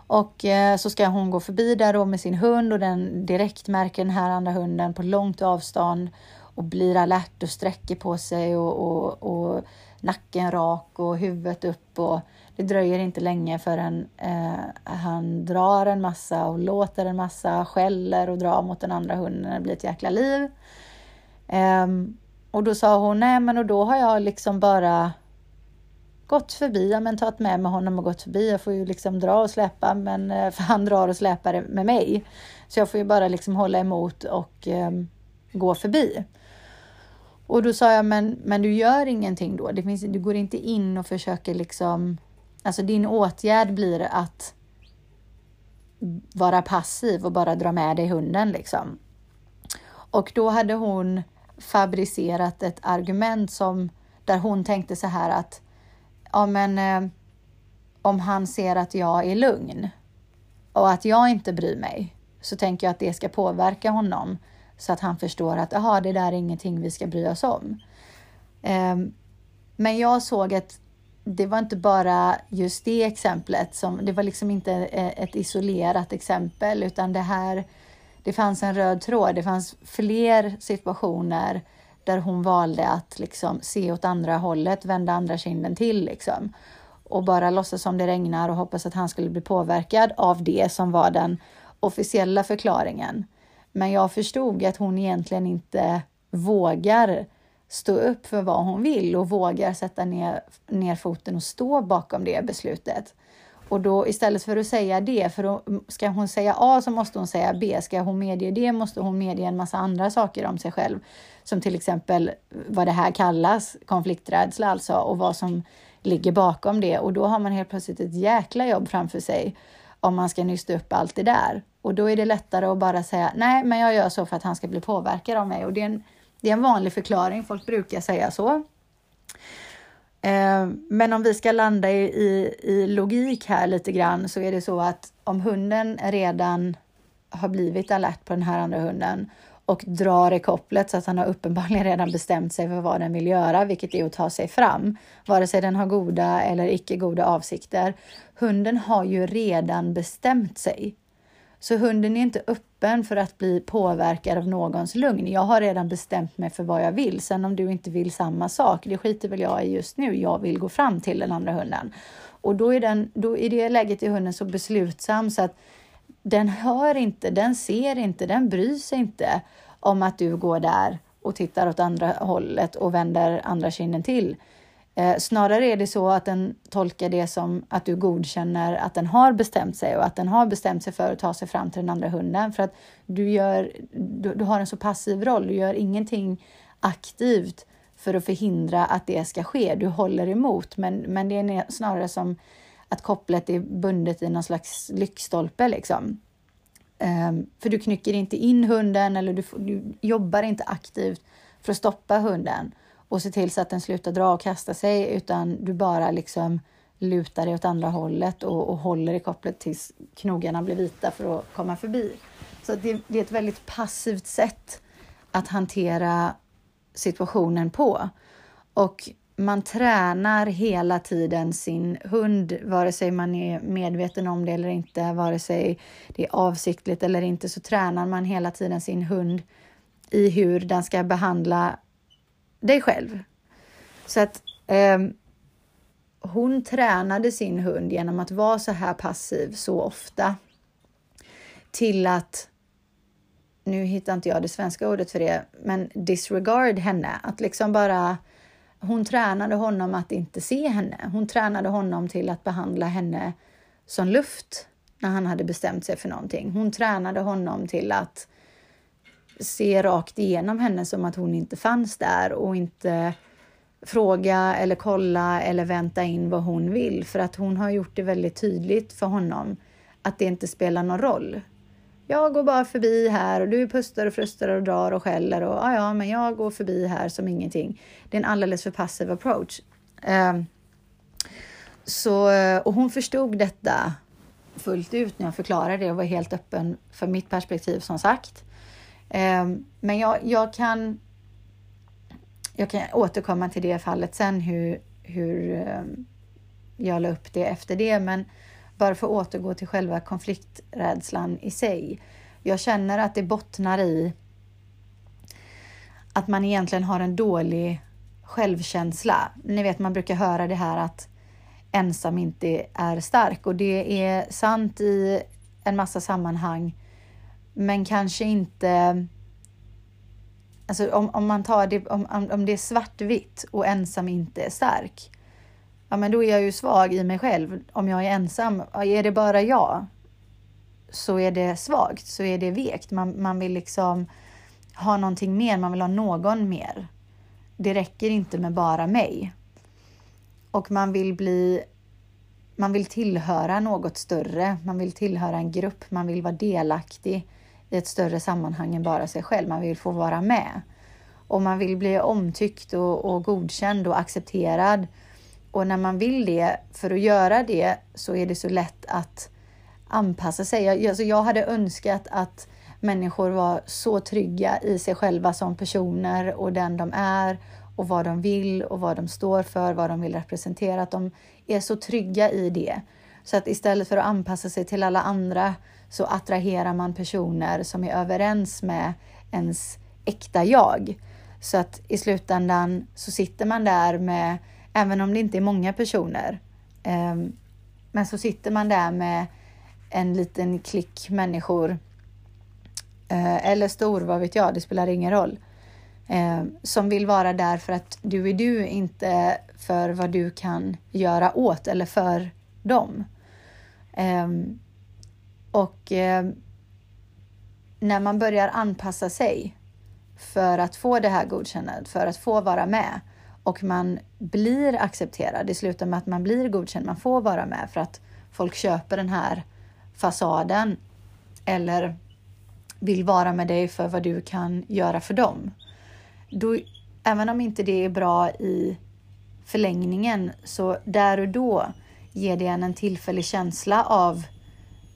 Och eh, så ska hon gå förbi där då med sin hund och den direkt märker den här andra hunden på långt avstånd och blir alert och sträcker på sig och, och, och nacken rak och huvudet upp och det dröjer inte länge förrän eh, han drar en massa och låter en massa, skäller och drar mot den andra hunden. Det blir ett jäkla liv. Eh, och då sa hon, nej men och då har jag liksom bara gått förbi, ja men tagit med mig honom och gått förbi. Jag får ju liksom dra och släppa, men eh, för han drar och släpar med mig. Så jag får ju bara liksom hålla emot och eh, gå förbi. Och då sa jag, men, men du gör ingenting då? Det finns, du går inte in och försöker liksom... Alltså din åtgärd blir att vara passiv och bara dra med dig hunden liksom. Och då hade hon fabricerat ett argument som där hon tänkte så här att ja men eh, om han ser att jag är lugn och att jag inte bryr mig så tänker jag att det ska påverka honom så att han förstår att aha, det där är ingenting vi ska bry oss om. Eh, men jag såg att det var inte bara just det exemplet, som, det var liksom inte eh, ett isolerat exempel utan det här, det fanns en röd tråd, det fanns fler situationer där hon valde att liksom se åt andra hållet, vända andra kinden till liksom. Och bara låtsas som det regnar och hoppas att han skulle bli påverkad av det som var den officiella förklaringen. Men jag förstod att hon egentligen inte vågar stå upp för vad hon vill och vågar sätta ner, ner foten och stå bakom det beslutet. Och då istället för att säga det, för då ska hon säga A så måste hon säga B. Ska hon medge det måste hon medge en massa andra saker om sig själv. Som till exempel vad det här kallas, konflikträdsla alltså, och vad som ligger bakom det. Och då har man helt plötsligt ett jäkla jobb framför sig om man ska nysta upp allt det där. Och då är det lättare att bara säga nej, men jag gör så för att han ska bli påverkad av mig. Och det är en, det är en vanlig förklaring, folk brukar säga så. Eh, men om vi ska landa i, i, i, logik här lite grann så är det så att om hunden redan har blivit alert på den här andra hunden och drar i kopplet så att han har uppenbarligen redan bestämt sig för vad den vill göra, vilket är att ta sig fram, vare sig den har goda eller icke goda avsikter. Hunden har ju redan bestämt sig. Så hunden är inte öppen för att bli påverkad av någons lugn. Jag har redan bestämt mig för vad jag vill. Sen om du inte vill samma sak, det skiter väl jag i just nu. Jag vill gå fram till den andra hunden. Och då är, den, då i det läget är hunden så beslutsam så att den hör inte, den ser inte, den bryr sig inte om att du går där och tittar åt andra hållet och vänder andra kinden till. Eh, snarare är det så att den tolkar det som att du godkänner att den har bestämt sig och att den har bestämt sig för att ta sig fram till den andra hunden. För att du, gör, du, du har en så passiv roll, du gör ingenting aktivt för att förhindra att det ska ske. Du håller emot, men, men det är snarare som att kopplet är bundet i någon slags lyktstolpe. Liksom. Um, för du knycker inte in hunden eller du, du jobbar inte aktivt för att stoppa hunden och se till så att den slutar dra och kasta sig utan du bara liksom lutar dig åt andra hållet och, och håller i kopplet tills knogarna blir vita för att komma förbi. Så det, det är ett väldigt passivt sätt att hantera situationen på. Och man tränar hela tiden sin hund, vare sig man är medveten om det eller inte, vare sig det är avsiktligt eller inte, så tränar man hela tiden sin hund i hur den ska behandla dig själv. Så att eh, hon tränade sin hund genom att vara så här passiv så ofta till att, nu hittar inte jag det svenska ordet för det, men disregard henne. Att liksom bara, hon tränade honom att inte se henne. Hon tränade honom till att behandla henne som luft när han hade bestämt sig för någonting. Hon tränade honom till att se rakt igenom henne som att hon inte fanns där och inte fråga eller kolla eller vänta in vad hon vill för att hon har gjort det väldigt tydligt för honom att det inte spelar någon roll. Jag går bara förbi här och du pustar och frustar och drar och skäller och ja, ja, men jag går förbi här som ingenting. Det är en alldeles för passiv approach. Um, så, och hon förstod detta fullt ut när jag förklarade det och var helt öppen för mitt perspektiv som sagt. Um, men jag, jag kan jag kan återkomma till det fallet sen hur, hur um, jag la upp det efter det. Men bara för att återgå till själva konflikträdslan i sig. Jag känner att det bottnar i att man egentligen har en dålig självkänsla. Ni vet, man brukar höra det här att ensam inte är stark och det är sant i en massa sammanhang. Men kanske inte Alltså om, om man tar det, om, om det är svartvitt och ensam inte är stark. Ja, men då är jag ju svag i mig själv. Om jag är ensam, är det bara jag så är det svagt, så är det vekt. Man, man vill liksom ha någonting mer, man vill ha någon mer. Det räcker inte med bara mig. Och man vill bli man vill tillhöra något större, man vill tillhöra en grupp, man vill vara delaktig i ett större sammanhang än bara sig själv. Man vill få vara med. Och man vill bli omtyckt och, och godkänd och accepterad. Och när man vill det, för att göra det, så är det så lätt att anpassa sig. Jag, alltså jag hade önskat att människor var så trygga i sig själva som personer och den de är och vad de vill och vad de står för, vad de vill representera. Att de är så trygga i det. Så att istället för att anpassa sig till alla andra så attraherar man personer som är överens med ens äkta jag. Så att i slutändan så sitter man där med, även om det inte är många personer, ehm, men så sitter man där med en liten klick människor, eh, eller stor, vad vet jag, det spelar ingen roll, eh, som vill vara där för att du är du, inte för vad du kan göra åt eller för dem. Ehm, och eh, när man börjar anpassa sig för att få det här godkännandet, för att få vara med och man blir accepterad, det slutar med att man blir godkänd, man får vara med för att folk köper den här fasaden eller vill vara med dig för vad du kan göra för dem. Då, även om inte det är bra i förlängningen så där och då ger det en en tillfällig känsla av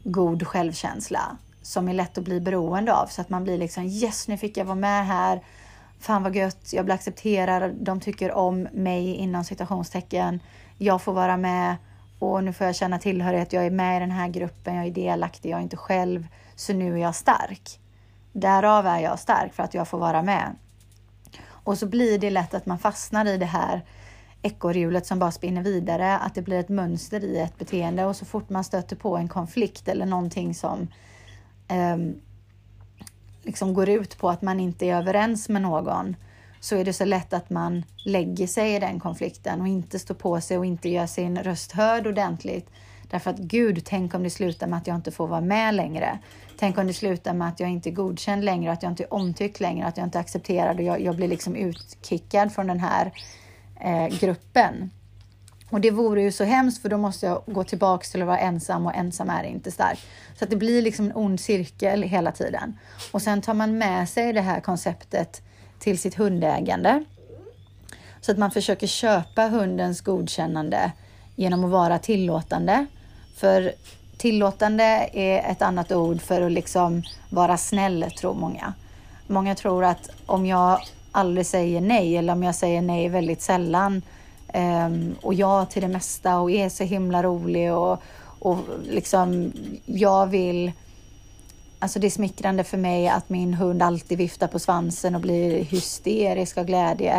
god självkänsla som är lätt att bli beroende av så att man blir liksom yes, nu fick jag vara med här. Fan vad gött, jag blir accepterad, de tycker om mig inom citationstecken. Jag får vara med och nu får jag känna tillhörighet. Jag är med i den här gruppen, jag är delaktig, jag är inte själv. Så nu är jag stark. Därav är jag stark för att jag får vara med. Och så blir det lätt att man fastnar i det här ekorrhjulet som bara spinner vidare, att det blir ett mönster i ett beteende och så fort man stöter på en konflikt eller någonting som um, liksom går ut på att man inte är överens med någon så är det så lätt att man lägger sig i den konflikten och inte står på sig och inte gör sin röst hörd ordentligt. Därför att Gud, tänk om det slutar med att jag inte får vara med längre. Tänk om det slutar med att jag inte är godkänd längre, att jag inte är omtyckt längre, att jag inte är accepterad och jag, jag blir liksom utkickad från den här eh, gruppen. Och det vore ju så hemskt för då måste jag gå tillbaks till att vara ensam och ensam är inte stark. Så att det blir liksom en ond cirkel hela tiden. Och sen tar man med sig det här konceptet till sitt hundägande. Så att man försöker köpa hundens godkännande genom att vara tillåtande. För tillåtande är ett annat ord för att liksom vara snäll, tror många. Många tror att om jag aldrig säger nej eller om jag säger nej väldigt sällan um, och ja till det mesta och är så himla rolig och, och liksom jag vill Alltså det är smickrande för mig att min hund alltid viftar på svansen och blir hysterisk av glädje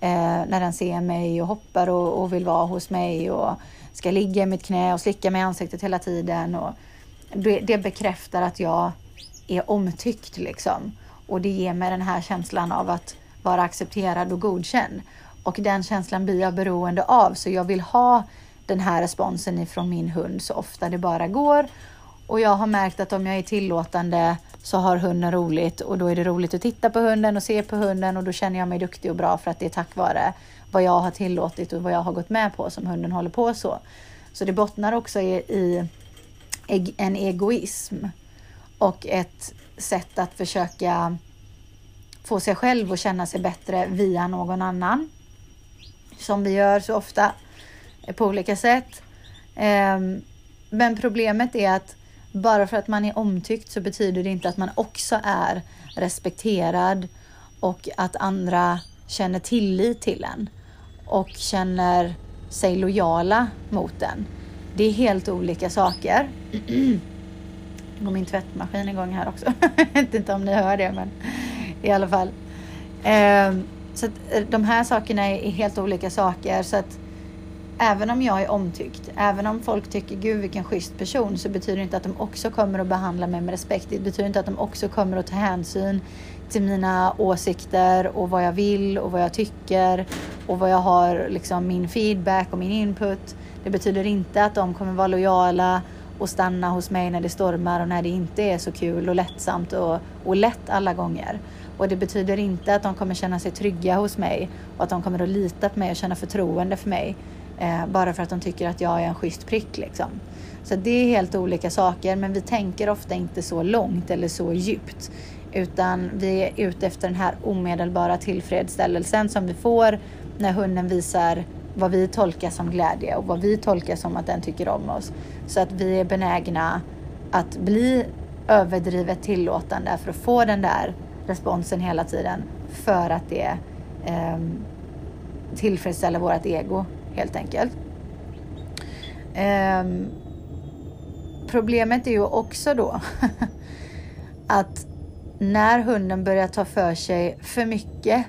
eh, när den ser mig och hoppar och, och, vill vara hos mig och ska ligga i mitt knä och slicka mig i ansiktet hela tiden. Och det, det bekräftar att jag är omtyckt liksom. Och det ger mig den här känslan av att vara accepterad och godkänd. Och den känslan blir jag beroende av, så jag vill ha den här responsen ifrån min hund så ofta det bara går. Och jag har märkt att om jag är tillåtande så har hunden roligt och då är det roligt att titta på hunden och se på hunden och då känner jag mig duktig och bra för att det är tack vare vad jag har tillåtit och vad jag har gått med på som hunden håller på så. Så det bottnar också i, i en egoism och ett sätt att försöka få sig själv att känna sig bättre via någon annan. Som vi gör så ofta eh, på olika sätt. Ehm, men problemet är att bara för att man är omtyckt så betyder det inte att man också är respekterad och att andra känner tillit till en och känner sig lojala mot en. Det är helt olika saker. Nu går min tvättmaskin igång här också. Jag vet inte om ni hör det, men i alla fall. Ehm, så att eh, de här sakerna är helt olika saker. Så att även om jag är omtyckt, även om folk tycker gud vilken schysst person så betyder det inte att de också kommer att behandla mig med respekt. Det betyder inte att de också kommer att ta hänsyn till mina åsikter och vad jag vill och vad jag tycker och vad jag har, liksom min feedback och min input. Det betyder inte att de kommer vara lojala och stanna hos mig när det stormar och när det inte är så kul och lättsamt och, och lätt alla gånger. Och det betyder inte att de kommer känna sig trygga hos mig och att de kommer att lita på mig och känna förtroende för mig eh, bara för att de tycker att jag är en schysst prick. Liksom. Så det är helt olika saker, men vi tänker ofta inte så långt eller så djupt. Utan vi är ute efter den här omedelbara tillfredsställelsen som vi får när hunden visar vad vi tolkar som glädje och vad vi tolkar som att den tycker om oss. Så att vi är benägna att bli överdrivet tillåtande för att få den där responsen hela tiden för att det eh, tillfredsställer vårt ego helt enkelt. Eh, problemet är ju också då att när hunden börjar ta för sig för mycket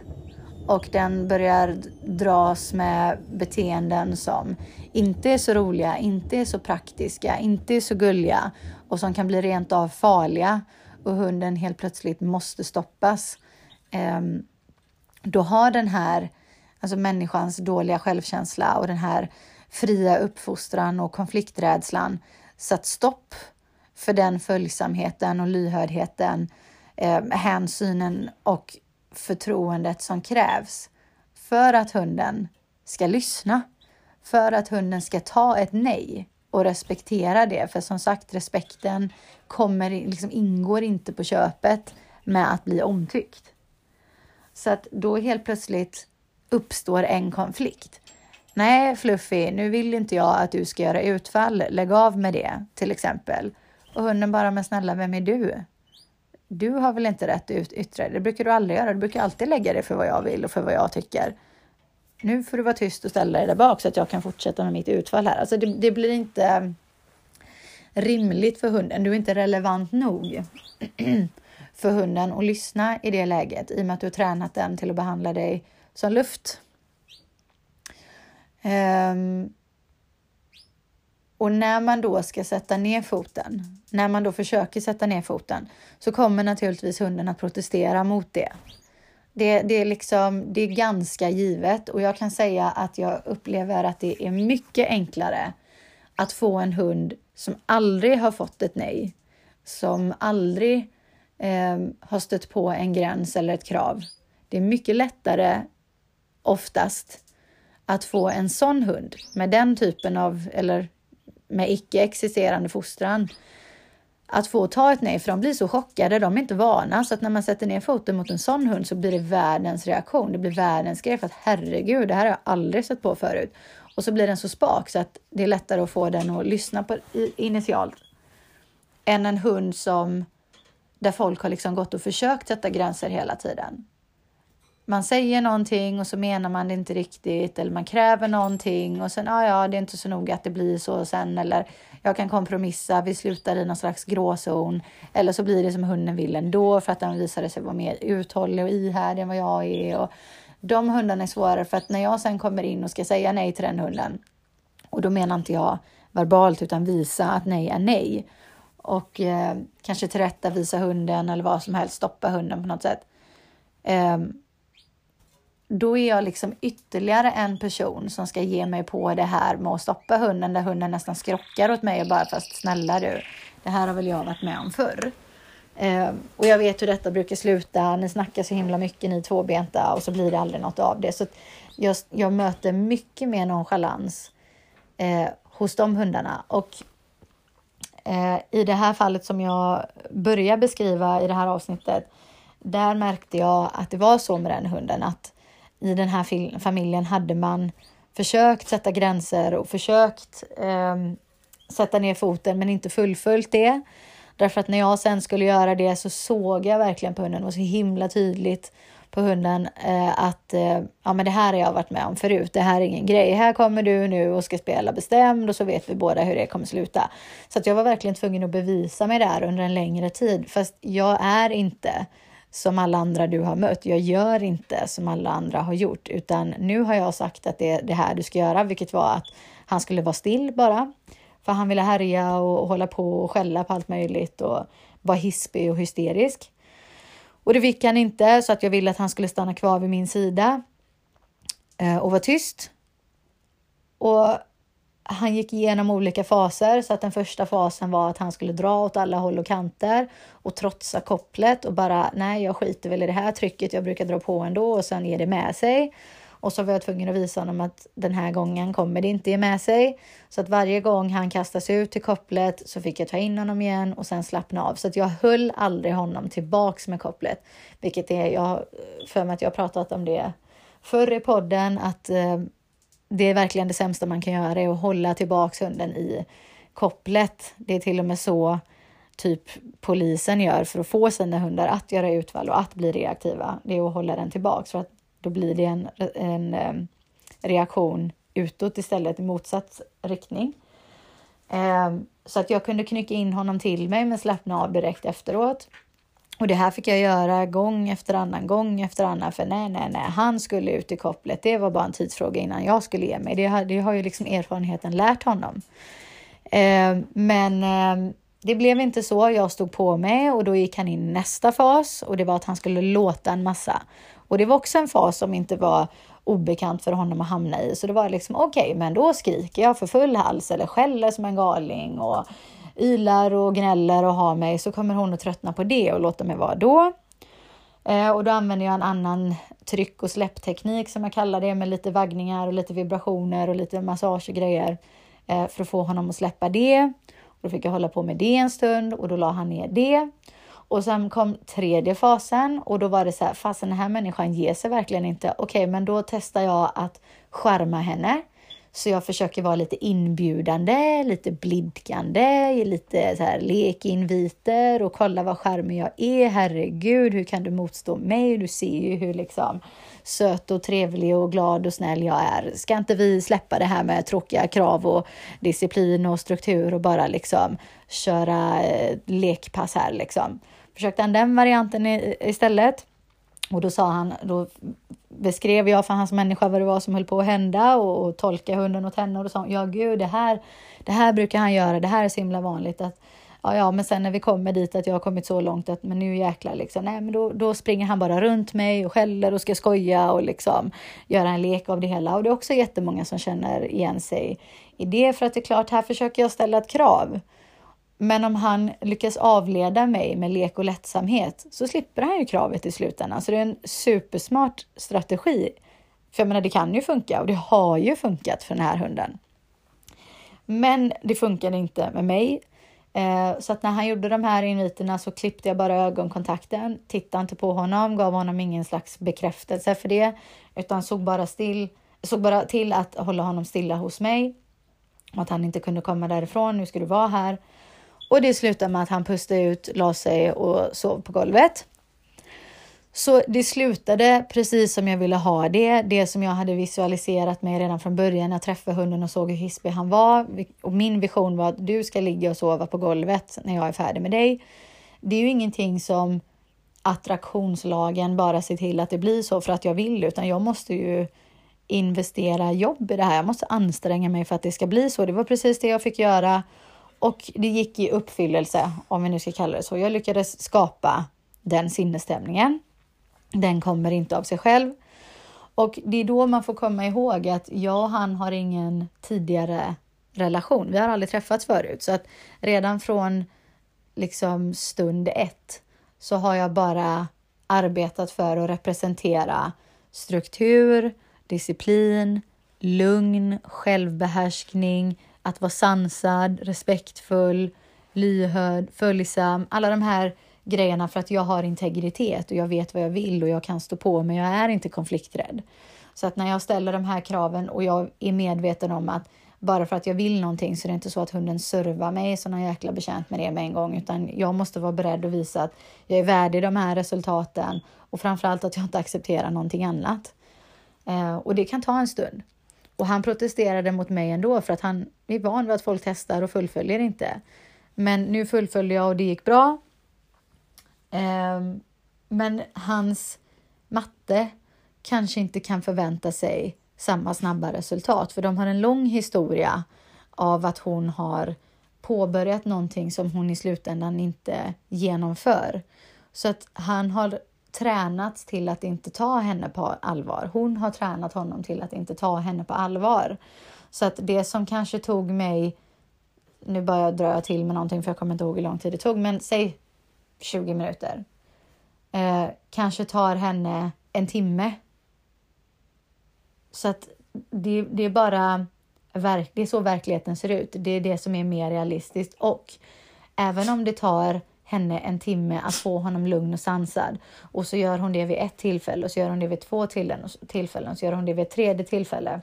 och den börjar dras med beteenden som inte är så roliga, inte är så praktiska, inte är så gulliga och som kan bli rent av farliga och hunden helt plötsligt måste stoppas. Ehm, då har den här, alltså människans dåliga självkänsla och den här fria uppfostran och konflikträdslan satt stopp för den följsamheten och lyhördheten, eh, hänsynen och förtroendet som krävs för att hunden ska lyssna, för att hunden ska ta ett nej och respektera det. För som sagt, respekten kommer, liksom ingår inte på köpet med att bli omtyckt. Så att då helt plötsligt uppstår en konflikt. Nej, Fluffy, nu vill inte jag att du ska göra utfall. Lägg av med det, till exempel. Och hunden bara, men snälla, vem är du? Du har väl inte rätt att yttra dig? Det brukar du aldrig göra. Du brukar alltid lägga dig för vad jag vill och för vad jag tycker. Nu får du vara tyst och ställa dig där bak så att jag kan fortsätta med mitt utfall här. Alltså det, det blir inte rimligt för hunden. Du är inte relevant nog för hunden att lyssna i det läget i och med att du har tränat den till att behandla dig som luft. Um, och när man då ska sätta ner foten, när man då försöker sätta ner foten, så kommer naturligtvis hunden att protestera mot det. Det, det, är liksom, det är ganska givet och jag kan säga att jag upplever att det är mycket enklare att få en hund som aldrig har fått ett nej, som aldrig eh, har stött på en gräns eller ett krav. Det är mycket lättare oftast att få en sån hund med den typen av, eller med icke existerande fostran, att få ta ett nej, för de blir så chockade, de är inte vana, så att när man sätter ner foten mot en sån hund så blir det världens reaktion. Det blir världens grej, för att herregud, det här har jag aldrig sett på förut. Och så blir den så spak så att det är lättare att få den att lyssna på initialt. Än en hund som där folk har liksom gått och försökt sätta gränser hela tiden. man säger någonting och så menar man det inte riktigt eller man kräver någonting och sen ja, ja, det är inte så noga att det blir så sen eller jag kan kompromissa, vi slutar i någon slags gråzon eller så blir det som hunden vill ändå för att den visade sig vara mer uthållig och ihärdig än vad jag är. Och de hundarna är svårare för att när jag sen kommer in och ska säga nej till den hunden och då menar inte jag verbalt utan visa att nej är nej och eh, kanske tillrättavisa hunden eller vad som helst, stoppa hunden på något sätt. Eh, då är jag liksom ytterligare en person som ska ge mig på det här med att stoppa hunden där hunden nästan skrockar åt mig och bara fast snälla du, det här har väl jag varit med om förr. Eh, och jag vet hur detta brukar sluta. Ni snackar så himla mycket ni tvåbenta och så blir det aldrig något av det. Så jag, jag möter mycket mer nonchalans eh, hos de hundarna och eh, i det här fallet som jag börjar beskriva i det här avsnittet. Där märkte jag att det var så med den hunden att i den här familjen hade man försökt sätta gränser och försökt eh, sätta ner foten men inte fullföljt det. Därför att när jag sen skulle göra det så såg jag verkligen på hunden och så himla tydligt på hunden eh, att eh, ja, men det här har jag varit med om förut. Det här är ingen grej. Här kommer du nu och ska spela bestämd och så vet vi båda hur det kommer sluta. Så att jag var verkligen tvungen att bevisa mig där under en längre tid. Fast jag är inte som alla andra du har mött. Jag gör inte som alla andra har gjort, utan nu har jag sagt att det är det här du ska göra, vilket var att han skulle vara still bara. För han ville härja och hålla på och skälla på allt möjligt och vara hispig och hysterisk. Och det fick han inte, så att jag ville att han skulle stanna kvar vid min sida eh, och vara tyst. Och han gick igenom olika faser så att den första fasen var att han skulle dra åt alla håll och kanter och trotsa kopplet och bara nej, jag skiter väl i det här trycket. Jag brukar dra på ändå och sen ger det med sig. Och så var jag tvungen att visa honom att den här gången kommer det inte ge med sig. Så att varje gång han kastas ut till kopplet så fick jag ta in honom igen och sen slappna av. Så att jag höll aldrig honom tillbaks med kopplet, vilket är jag eh, för mig att jag pratat om det förr i podden att eh, det är verkligen det sämsta man kan göra, är att hålla tillbaks hunden i kopplet. Det är till och med så typ polisen gör för att få sina hundar att göra utfall och att bli reaktiva. Det är att hålla den tillbaks för att då blir det en, en, reaktion utåt istället i motsatt riktning. Så att jag kunde knycka in honom till mig men slappna av direkt efteråt. Och det här fick jag göra gång efter annan, gång efter annan, för nej, nej, nej, han skulle ut i kopplet. Det var bara en tidsfråga innan jag skulle ge mig. Det har, det har ju liksom erfarenheten lärt honom. Eh, men eh, det blev inte så. Jag stod på mig och då gick han in i nästa fas och det var att han skulle låta en massa. Och det var också en fas som inte var obekant för honom att hamna i. Så det var liksom okej, okay, men då skriker jag för full hals eller skäller som en galning och ylar och gnäller och har mig så kommer hon att tröttna på det och låta mig vara då. Eh, och då använder jag en annan tryck och släppteknik som jag kallar det med lite vaggningar och lite vibrationer och lite massage och grejer eh, för att få honom att släppa det. Och då fick jag hålla på med det en stund och då la han ner det. Och sen kom tredje fasen och då var det så här, fasen den här människan ger sig verkligen inte. Okej, okay, men då testar jag att skärma henne så jag försöker vara lite inbjudande, lite blidkande, ge lite så här lekinviter och kolla vad charmig jag är. Herregud, hur kan du motstå mig? Du ser ju hur liksom söt och trevlig och glad och snäll jag är. Ska inte vi släppa det här med tråkiga krav och disciplin och struktur och bara liksom köra eh, lekpass här liksom? Försökte han den varianten istället. Och då sa han, då beskrev jag för hans människa vad det var som höll på att hända och, och tolka hunden åt henne och då sa hon, ja gud det här, det här brukar han göra, det här är så himla vanligt att Ja, ja, men sen när vi kommer dit att jag har kommit så långt att men nu jäklar liksom, nej, men då, då springer han bara runt mig och skäller och ska skoja och liksom göra en lek av det hela. Och det är också jättemånga som känner igen sig i det, för att det är klart, här försöker jag ställa ett krav. Men om han lyckas avleda mig med lek och lättsamhet så slipper han ju kravet i slutändan. Så det är en supersmart strategi. För jag menar, det kan ju funka och det har ju funkat för den här hunden. Men det funkade inte med mig. Eh, så att när han gjorde de här inviterna så klippte jag bara ögonkontakten, tittade inte på honom, gav honom ingen slags bekräftelse för det, utan såg bara, still, såg bara till att hålla honom stilla hos mig. Och att han inte kunde komma därifrån, nu ska du vara här. Och det slutade med att han pustade ut, la sig och sov på golvet. Så det slutade precis som jag ville ha det, det som jag hade visualiserat mig redan från början. Jag träffade hunden och såg hur hispig han var. Och min vision var att du ska ligga och sova på golvet när jag är färdig med dig. Det är ju ingenting som attraktionslagen bara ser till att det blir så för att jag vill, utan jag måste ju investera jobb i det här. Jag måste anstränga mig för att det ska bli så. Det var precis det jag fick göra och det gick i uppfyllelse, om vi nu ska kalla det så. Jag lyckades skapa den sinnesstämningen. Den kommer inte av sig själv. Och det är då man får komma ihåg att jag och han har ingen tidigare relation. Vi har aldrig träffats förut, så att redan från liksom stund ett så har jag bara arbetat för att representera struktur, disciplin, lugn, självbehärskning, att vara sansad, respektfull, lyhörd, följsam. Alla de här grejerna för att jag har integritet och jag vet vad jag vill och jag kan stå på men Jag är inte konflikträdd. Så att när jag ställer de här kraven och jag är medveten om att bara för att jag vill någonting så är det inte så att hunden servar mig så någon jäkla betjänt med det med en gång, utan jag måste vara beredd att visa att jag är värdig de här resultaten och framförallt att jag inte accepterar någonting annat. Eh, och det kan ta en stund. Och han protesterade mot mig ändå för att han är van vid att folk testar och fullföljer inte. Men nu fullföljde jag och det gick bra. Eh, men hans matte kanske inte kan förvänta sig samma snabba resultat, för de har en lång historia av att hon har påbörjat någonting som hon i slutändan inte genomför. Så att han har tränats till att inte ta henne på allvar. Hon har tränat honom till att inte ta henne på allvar. Så att det som kanske tog mig, nu börjar drar jag till med någonting för jag kommer inte ihåg hur lång tid det tog, men säg 20 minuter. Eh, kanske tar henne en timme så att det, det är bara verk, det är så verkligheten ser ut. Det är det som är mer realistiskt och även om det tar henne en timme att få honom lugn och sansad och så gör hon det vid ett tillfälle och så gör hon det vid två tillfällen och så gör hon det vid ett tredje tillfälle.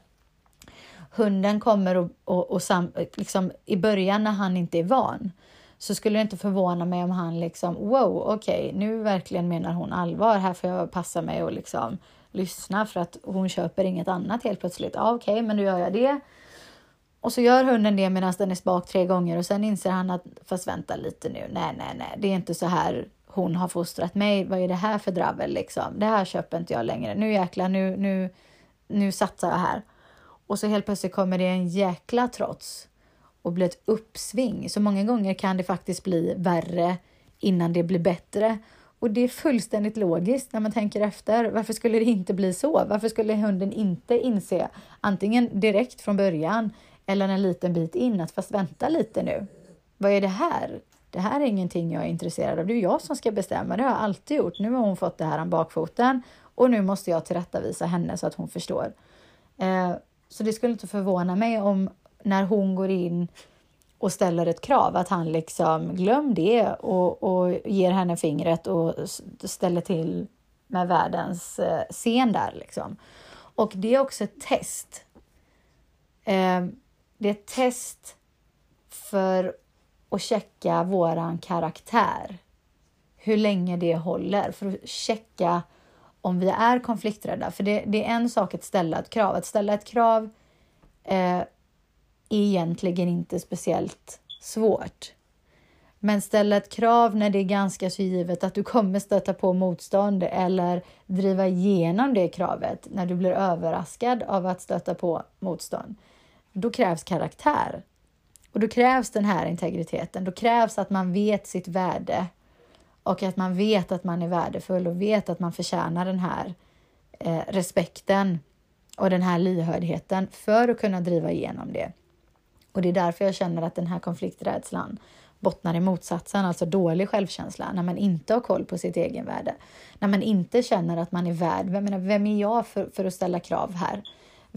Hunden kommer och, och, och sam, liksom, i början när han inte är van så skulle det inte förvåna mig om han liksom wow, okej, okay, nu verkligen menar hon allvar. Här får jag passa mig och liksom lyssna för att hon köper inget annat helt plötsligt. Ja, okej, okay, men då gör jag det. Och så gör hunden det medan den är spak tre gånger och sen inser han att fast vänta lite nu. Nej, nej, nej, det är inte så här hon har fostrat mig. Vad är det här för dravel liksom? Det här köper inte jag längre. Nu jäklar, nu, nu, nu satsar jag här. Och så helt plötsligt kommer det en jäkla trots och blir ett uppsving. Så många gånger kan det faktiskt bli värre innan det blir bättre. Och det är fullständigt logiskt när man tänker efter. Varför skulle det inte bli så? Varför skulle hunden inte inse, antingen direkt från början eller en liten bit in, att fast vänta lite nu. Vad är det här? Det här är ingenting jag är intresserad av. Det är jag som ska bestämma. Det har jag alltid gjort. Nu har hon fått det här om bakfoten och nu måste jag tillrättavisa henne så att hon förstår. Eh, så det skulle inte förvåna mig om när hon går in och ställer ett krav, att han liksom glöm det och, och ger henne fingret och ställer till med världens eh, scen där liksom. Och det är också ett test. Eh, det är ett test för att checka våran karaktär. Hur länge det håller, för att checka om vi är konflikträdda. För det, det är en sak att ställa ett krav. Att ställa ett krav eh, egentligen inte speciellt svårt. Men ställa ett krav när det är ganska så givet att du kommer stöta på motstånd eller driva igenom det kravet när du blir överraskad av att stöta på motstånd. Då krävs karaktär. Och då krävs den här integriteten. Då krävs att man vet sitt värde och att man vet att man är värdefull och vet att man förtjänar den här eh, respekten och den här lyhördheten för att kunna driva igenom det. Och det är därför jag känner att den här konflikträdslan bottnar i motsatsen, alltså dålig självkänsla, när man inte har koll på sitt egenvärde. När man inte känner att man är värd. Vem, menar, vem är jag för, för att ställa krav här?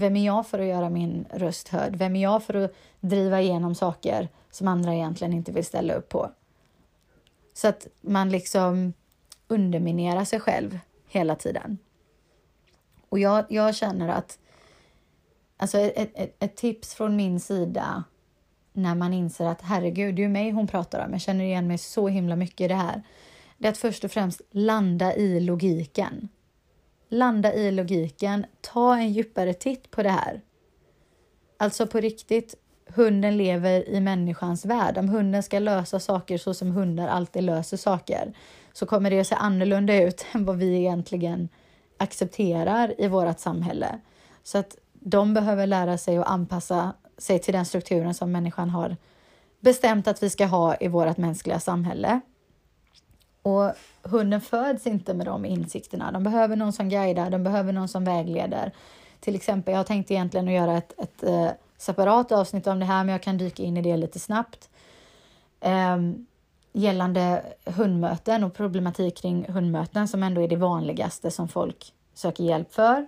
Vem är jag för att göra min röst hörd? Vem är jag för att driva igenom saker som andra egentligen inte vill ställa upp på? Så att man liksom underminerar sig själv hela tiden. Och jag, jag känner att Alltså ett, ett, ett, tips från min sida när man inser att herregud, det är mig hon pratar om. Jag känner igen mig så himla mycket i det här. det är att först och främst landa i logiken. Landa i logiken, ta en djupare titt på det här. Alltså på riktigt, hunden lever i människans värld. Om hunden ska lösa saker så som hundar alltid löser saker så kommer det att se annorlunda ut än vad vi egentligen accepterar i vårt samhälle. Så att de behöver lära sig att anpassa sig till den strukturen som människan har bestämt att vi ska ha i vårt mänskliga samhälle. Och hunden föds inte med de insikterna. De behöver någon som guidar, de behöver någon som vägleder. Till exempel, jag tänkte egentligen att göra ett, ett eh, separat avsnitt om det här, men jag kan dyka in i det lite snabbt. Um, gällande hundmöten och problematik kring hundmöten som ändå är det vanligaste som folk söker hjälp för.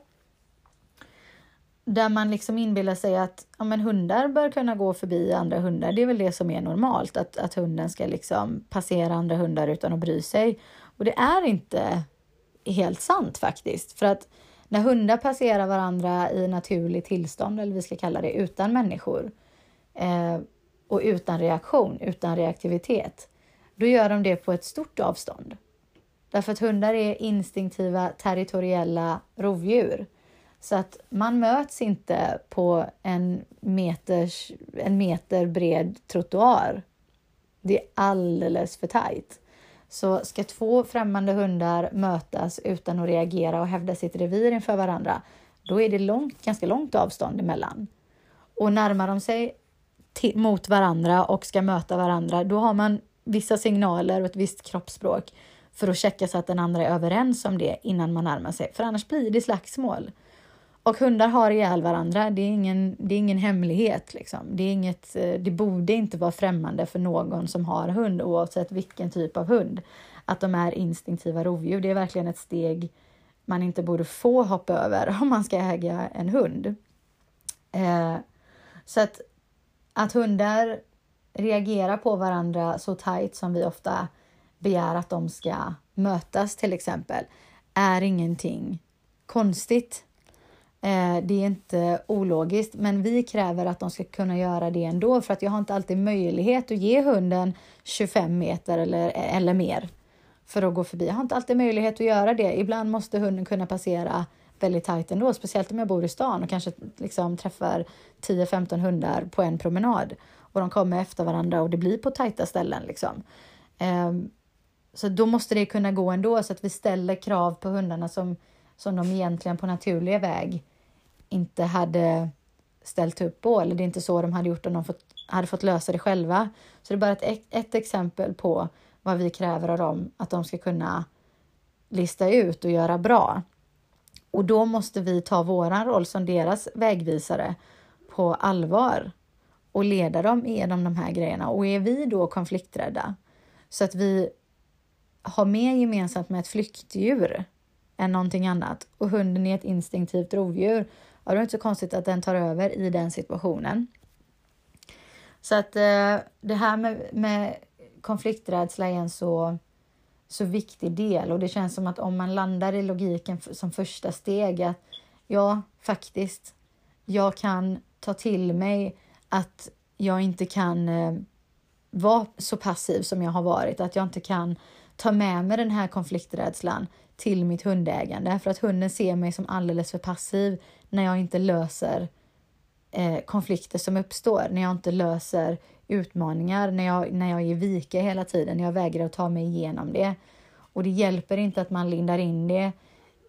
Där man liksom inbillar sig att ja, men hundar bör kunna gå förbi andra hundar. Det är väl det som är normalt, att, att hunden ska liksom passera andra hundar utan att bry sig. Och det är inte helt sant faktiskt. För att när hundar passerar varandra i naturligt tillstånd, eller vi ska kalla det, utan människor eh, och utan reaktion, utan reaktivitet, då gör de det på ett stort avstånd. Därför att hundar är instinktiva territoriella rovdjur. Så att man möts inte på en, meters, en meter bred trottoar. Det är alldeles för tajt. Så ska två främmande hundar mötas utan att reagera och hävda sitt revir inför varandra, då är det långt, ganska långt avstånd emellan. Och närmar de sig mot varandra och ska möta varandra, då har man vissa signaler och ett visst kroppsspråk för att checka så att den andra är överens om det innan man närmar sig, för annars blir det slagsmål. Och hundar har ihjäl varandra, det är ingen, det är ingen hemlighet. Liksom. Det, är inget, eh, det borde inte vara främmande för någon som har hund, oavsett vilken typ av hund, att de är instinktiva rovdjur. Det är verkligen ett steg man inte borde få hoppa över om man ska äga en hund. Eh, så att, att hundar reagerar på varandra så tajt som vi ofta begär att de ska mötas till exempel, är ingenting konstigt. Eh, det är inte ologiskt, men vi kräver att de ska kunna göra det ändå för att jag har inte alltid möjlighet att ge hunden 25 meter eller, eller mer för att gå förbi. Jag har inte alltid möjlighet att göra det. Ibland måste hunden kunna passera väldigt tajt ändå, speciellt om jag bor i stan och kanske liksom träffar 10-15 hundar på en promenad och de kommer efter varandra och det blir på tajta ställen. Liksom. Ehm, så då måste det kunna gå ändå så att vi ställer krav på hundarna som, som de egentligen på naturlig väg inte hade ställt upp på, eller det är inte så de hade gjort om de fått, hade fått lösa det själva. Så det är bara ett, ett exempel på vad vi kräver av dem att de ska kunna lista ut och göra bra. Och då måste vi ta våran roll som deras vägvisare på allvar och leda dem genom de här grejerna. Och är vi då konflikträdda så att vi har mer gemensamt med ett flyktdjur än någonting annat och hunden är ett instinktivt rovdjur, ja, då är det inte så konstigt att den tar över i den situationen. Så att eh, det här med, med konflikträdsla är en så, så viktig del. Och det känns som att om man landar i logiken som första steg att ja, faktiskt, jag kan ta till mig att jag inte kan eh, vara så passiv som jag har varit, att jag inte kan ta med mig den här konflikträdslan till mitt hundägande. För att hunden ser mig som alldeles för passiv när jag inte löser eh, konflikter som uppstår, när jag inte löser utmaningar, när jag, när jag ger vika hela tiden, när jag vägrar att ta mig igenom det. Och det hjälper inte att man lindar in det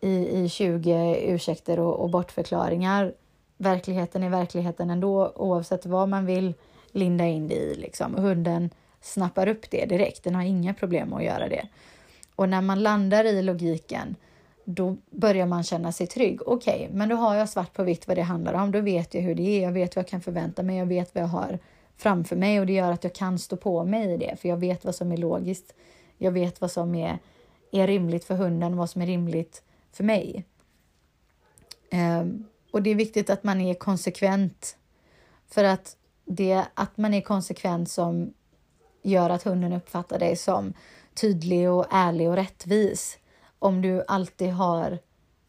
i, i 20 ursäkter och, och bortförklaringar verkligheten är verkligheten ändå oavsett vad man vill linda in det i. Liksom. Hunden snappar upp det direkt, den har inga problem att göra det. Och när man landar i logiken, då börjar man känna sig trygg. Okej, okay, men då har jag svart på vitt vad det handlar om. Då vet jag hur det är, jag vet vad jag kan förvänta mig, jag vet vad jag har framför mig och det gör att jag kan stå på mig i det, för jag vet vad som är logiskt. Jag vet vad som är, är rimligt för hunden, vad som är rimligt för mig. Um, och det är viktigt att man är konsekvent. För att det att man är konsekvent som gör att hunden uppfattar dig som tydlig och ärlig och rättvis. Om du alltid har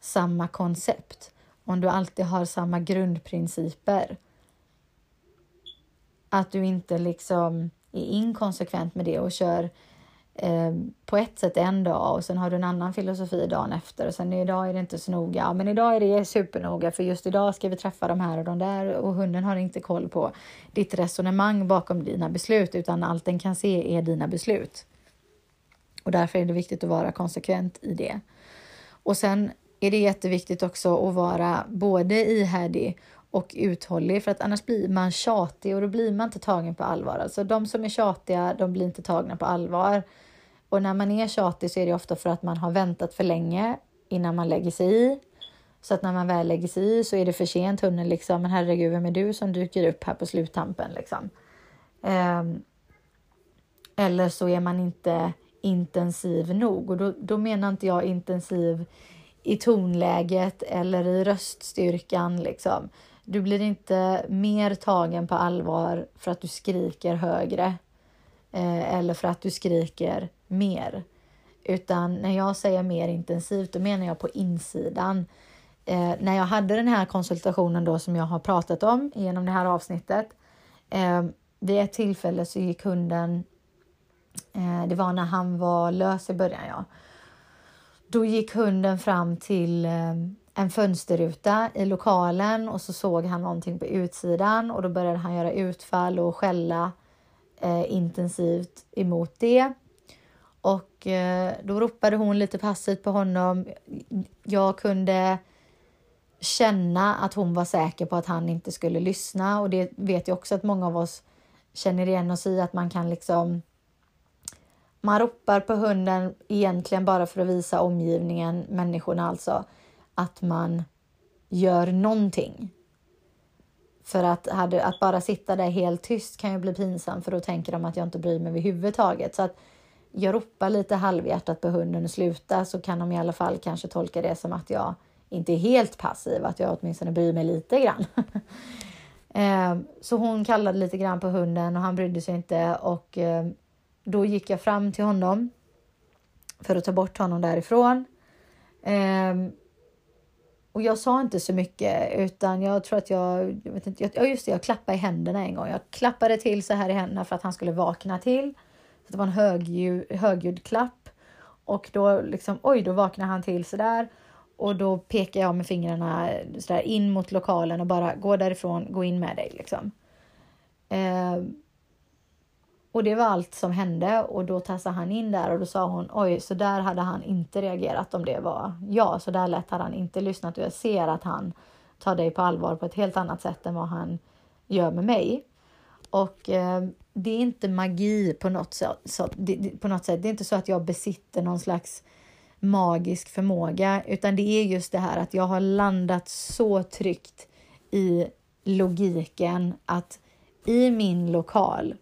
samma koncept, om du alltid har samma grundprinciper. Att du inte liksom är inkonsekvent med det och kör eh, på ett sätt en dag och sen har du en annan filosofi dagen efter och sen idag är det inte så noga. Ja, men idag är det supernoga för just idag ska vi träffa de här och de där och hunden har inte koll på ditt resonemang bakom dina beslut utan allt den kan se är dina beslut. Och därför är det viktigt att vara konsekvent i det. Och sen är det jätteviktigt också att vara både ihärdig och uthållig för att annars blir man tjatig och då blir man inte tagen på allvar. Alltså de som är tjatiga, de blir inte tagna på allvar. Och när man är tjatig så är det ofta för att man har väntat för länge innan man lägger sig i. Så att när man väl lägger sig i så är det för sent. Hunden liksom, men herregud, vem är du som dyker upp här på sluttampen liksom? Ehm, eller så är man inte intensiv nog och då, då menar inte jag intensiv i tonläget eller i röststyrkan liksom. Du blir inte mer tagen på allvar för att du skriker högre eh, eller för att du skriker mer. Utan när jag säger mer intensivt, då menar jag på insidan. Eh, när jag hade den här konsultationen då som jag har pratat om genom det här avsnittet. Eh, vid ett tillfälle så gick hunden, Eh, det var när han var lös i början, ja. Då gick hunden fram till eh, en fönsterruta i lokalen och så såg han någonting på utsidan och då började han göra utfall och skälla eh, intensivt emot det. Och eh, då ropade hon lite passivt på honom. Jag kunde känna att hon var säker på att han inte skulle lyssna och det vet jag också att många av oss känner igen oss i att man kan liksom man ropar på hunden egentligen bara för att visa omgivningen, människorna alltså, att man gör någonting. För att, hade, att bara sitta där helt tyst kan ju bli pinsamt för då tänker de att jag inte bryr mig överhuvudtaget. Så att jag ropar lite halvhjärtat på hunden och sluta så kan de i alla fall kanske tolka det som att jag inte är helt passiv, att jag åtminstone bryr mig lite grann. Eh, så hon kallade lite grann på hunden och han brydde sig inte och eh, då gick jag fram till honom för att ta bort honom därifrån. Um, och jag sa inte så mycket utan jag tror att jag, jag vet inte, ja just det, jag klappade i händerna en gång. Jag klappade till så här i händerna för att han skulle vakna till. Så det var en högljudd, högljudd klapp och då liksom, oj, då vaknade han till så där och då pekar jag med fingrarna så där in mot lokalen och bara gå därifrån, gå in med dig liksom. Um, och det var allt som hände och då tassade han in där och då sa hon oj, så där hade han inte reagerat om det var jag. Så där lätt hade han inte lyssnat och jag ser att han tar dig på allvar på ett helt annat sätt än vad han gör med mig. Och eh, det är inte magi på något, så, så, det, på något sätt. Det är inte så att jag besitter någon slags magisk förmåga, utan det är just det här att jag har landat så tryggt i logiken att i min lokal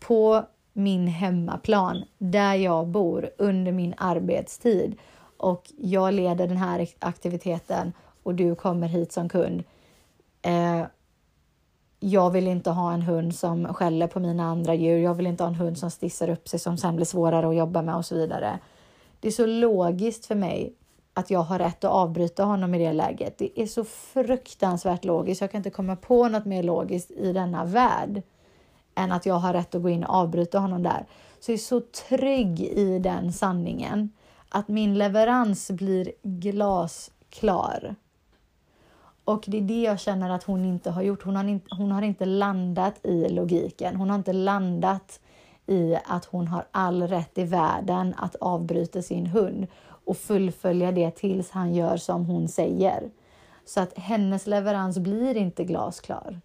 på min hemmaplan där jag bor under min arbetstid och jag leder den här aktiviteten och du kommer hit som kund. Eh, jag vill inte ha en hund som skäller på mina andra djur. Jag vill inte ha en hund som stissar upp sig som sen blir svårare att jobba med och så vidare. Det är så logiskt för mig att jag har rätt att avbryta honom i det läget. Det är så fruktansvärt logiskt. Jag kan inte komma på något mer logiskt i denna värld än att jag har rätt att gå in och avbryta honom där. Så jag är så trygg i den sanningen att min leverans blir glasklar. Och det är det jag känner att hon inte har gjort. Hon har inte, hon har inte landat i logiken. Hon har inte landat i att hon har all rätt i världen att avbryta sin hund och fullfölja det tills han gör som hon säger. Så att hennes leverans blir inte glasklar.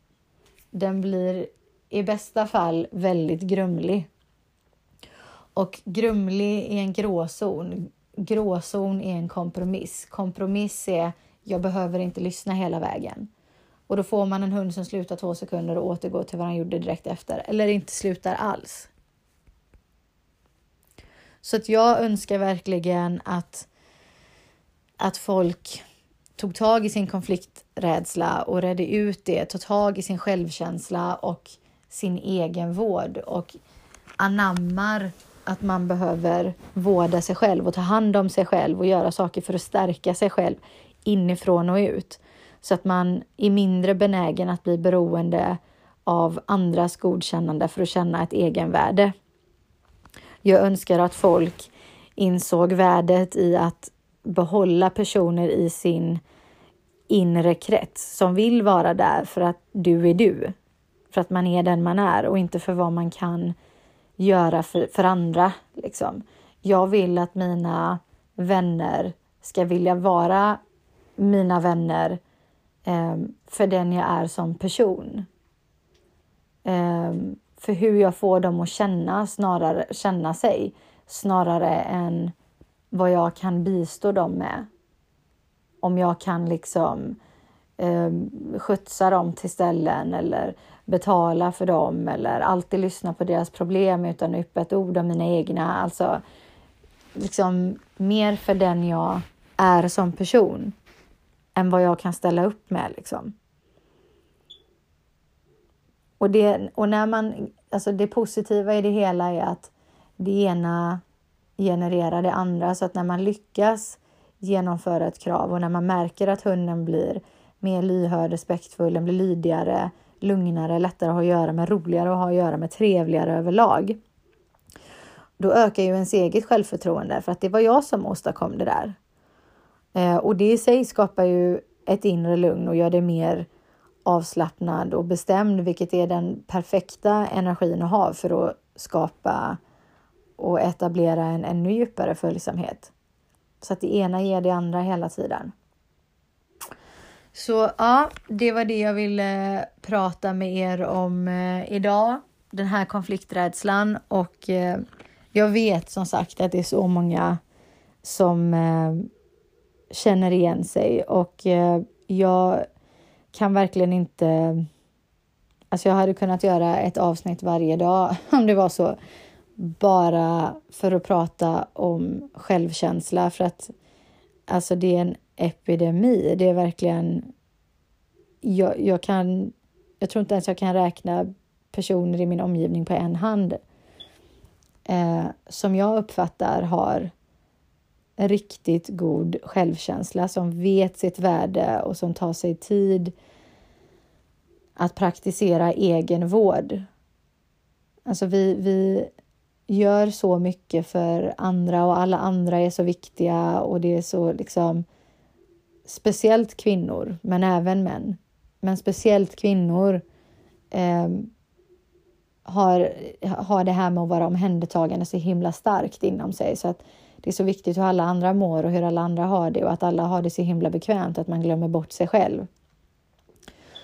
Den blir i bästa fall väldigt grumlig. Och grumlig är en gråzon. Gråzon är en kompromiss. Kompromiss är jag behöver inte lyssna hela vägen. Och då får man en hund som slutar två sekunder och återgår till vad han gjorde direkt efter. Eller inte slutar alls. Så att jag önskar verkligen att, att folk tog tag i sin konflikträdsla och redde ut det, tog tag i sin självkänsla och sin egen vård och anammar att man behöver vårda sig själv och ta hand om sig själv och göra saker för att stärka sig själv inifrån och ut. Så att man är mindre benägen att bli beroende av andras godkännande för att känna ett egenvärde. Jag önskar att folk insåg värdet i att behålla personer i sin inre krets som vill vara där för att du är du. För att man är den man är och inte för vad man kan göra för, för andra. Liksom. Jag vill att mina vänner ska vilja vara mina vänner eh, för den jag är som person. Eh, för hur jag får dem att känna, snarare, känna sig snarare än vad jag kan bistå dem med. Om jag kan liksom eh, skjutsa dem till ställen eller betala för dem eller alltid lyssna på deras problem utan öppet ett ord om mina egna. Alltså liksom mer för den jag är som person än vad jag kan ställa upp med. Liksom. Och, det, och när man, alltså det positiva i det hela är att det ena genererar det andra. Så att när man lyckas genomföra ett krav och när man märker att hunden blir mer lyhörd, respektfull, den blir lydigare, lugnare, lättare att ha att göra med, roligare att ha att göra med, trevligare överlag. Då ökar ju ens eget självförtroende för att det var jag som åstadkom det där. Eh, och det i sig skapar ju ett inre lugn och gör det mer avslappnad och bestämd, vilket är den perfekta energin att ha för att skapa och etablera en ännu djupare följsamhet. Så att det ena ger det andra hela tiden. Så ja, det var det jag ville prata med er om eh, idag. Den här konflikträdslan och eh, jag vet som sagt att det är så många som eh, känner igen sig och eh, jag kan verkligen inte... Alltså jag hade kunnat göra ett avsnitt varje dag om det var så. Bara för att prata om självkänsla för att alltså det är en epidemi. Det är verkligen... Jag, jag kan... Jag tror inte ens jag kan räkna personer i min omgivning på en hand eh, som jag uppfattar har riktigt god självkänsla, som vet sitt värde och som tar sig tid att praktisera egenvård. Alltså vi, vi gör så mycket för andra och alla andra är så viktiga och det är så liksom speciellt kvinnor, men även män. Men speciellt kvinnor eh, har, har det här med att vara omhändertagande så himla starkt inom sig så att det är så viktigt hur alla andra mår och hur alla andra har det och att alla har det så himla bekvämt att man glömmer bort sig själv.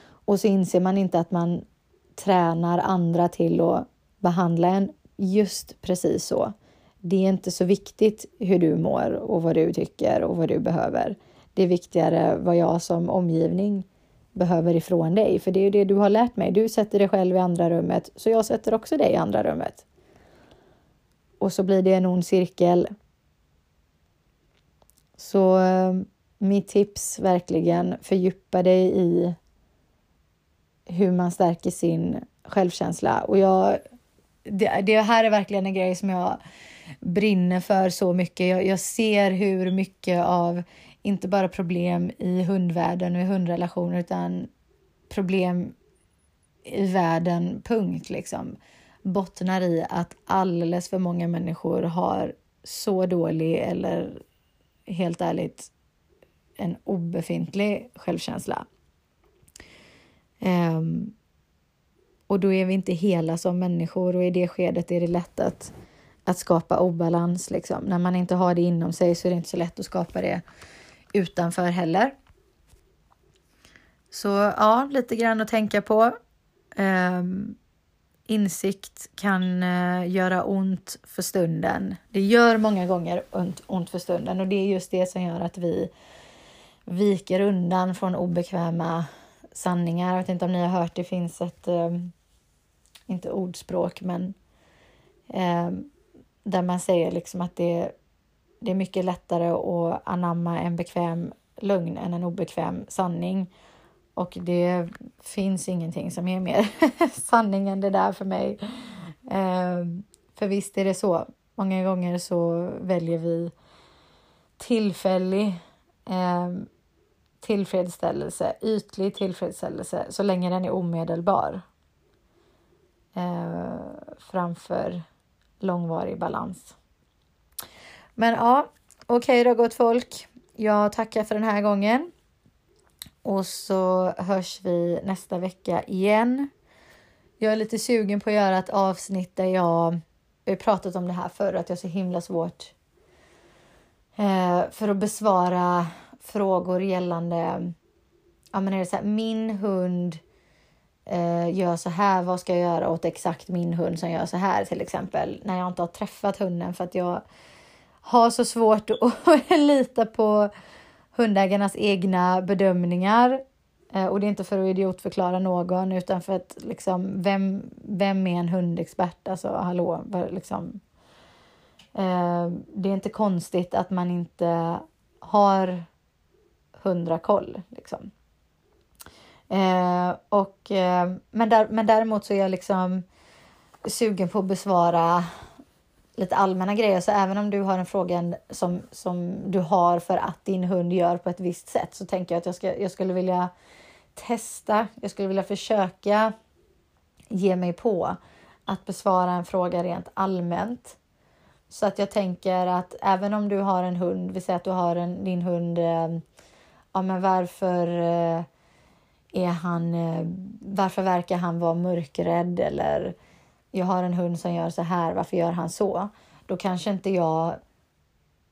Och så inser man inte att man tränar andra till att behandla en just precis så. Det är inte så viktigt hur du mår och vad du tycker och vad du behöver. Det är viktigare vad jag som omgivning behöver ifrån dig, för det är ju det du har lärt mig. Du sätter dig själv i andra rummet, så jag sätter också dig i andra rummet. Och så blir det en ond cirkel så eh, mitt tips verkligen, fördjupa dig i hur man stärker sin självkänsla. Och jag, det, det här är verkligen en grej som jag brinner för så mycket. Jag, jag, ser hur mycket av, inte bara problem i hundvärlden och i hundrelationer, utan problem i världen, punkt, liksom, bottnar i att alldeles för många människor har så dålig eller helt ärligt en obefintlig självkänsla. Um, och då är vi inte hela som människor och i det skedet är det lätt att, att skapa obalans. Liksom. När man inte har det inom sig så är det inte så lätt att skapa det utanför heller. Så ja, lite grann att tänka på. Um, insikt kan uh, göra ont för stunden. Det gör många gånger ont, ont för stunden och det är just det som gör att vi viker undan från obekväma sanningar. Jag vet inte om ni har hört, det finns ett, um, inte ordspråk, men um, där man säger liksom att det, det är mycket lättare att anamma en bekväm lögn än en obekväm sanning. Och det finns ingenting som är mer sanning än det där för mig. Ehm, för visst är det så. Många gånger så väljer vi tillfällig ehm, tillfredsställelse, ytlig tillfredsställelse, så länge den är omedelbar. Eh, framför långvarig balans. Men ja, okej okay då gott folk. Jag tackar för den här gången. Och så hörs vi nästa vecka igen. Jag är lite sugen på att göra ett avsnitt där jag, vi har pratat om det här förr, att jag har så himla svårt eh, för att besvara frågor gällande, ja men är det så här, min hund eh, gör så här, vad ska jag göra åt exakt min hund som gör så här till exempel, när jag inte har träffat hunden för att jag har så svårt att lita på hundägarnas egna bedömningar. Eh, och det är inte för att idiotförklara någon utan för att liksom, vem, vem är en hundexpert? Alltså hallå, liksom. Eh, det är inte konstigt att man inte har hundra koll. Liksom. Eh, och, eh, men, där, men däremot så är jag liksom sugen på att besvara lite allmänna grejer. Så även om du har en fråga som, som du har för att din hund gör på ett visst sätt så tänker jag att jag, ska, jag skulle vilja testa. Jag skulle vilja försöka ge mig på att besvara en fråga rent allmänt. Så att jag tänker att även om du har en hund, vi säger att du har en, din hund, eh, ja men varför eh, är han, eh, varför verkar han vara mörkrädd eller jag har en hund som gör så här, varför gör han så? Då kanske inte jag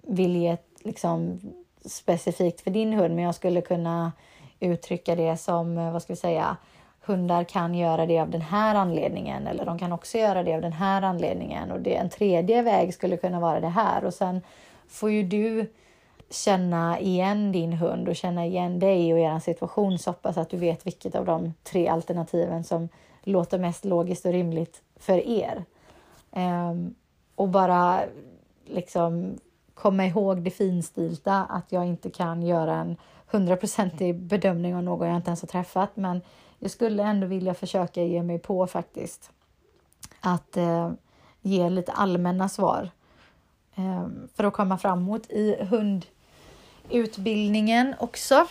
vill ge ett, liksom, specifikt för din hund, men jag skulle kunna uttrycka det som, eh, vad ska vi säga, hundar kan göra det av den här anledningen eller de kan också göra det av den här anledningen och det, en tredje väg skulle kunna vara det här och sen får ju du känna igen din hund och känna igen dig och er situation så pass att du vet vilket av de tre alternativen som låter mest logiskt och rimligt för er. Um, och bara liksom komma ihåg det finstilta att jag inte kan göra en hundraprocentig bedömning av någon jag inte ens har träffat. Men jag skulle ändå vilja försöka ge mig på faktiskt att eh, ge lite allmänna svar eh, för att komma framåt i hundutbildningen också.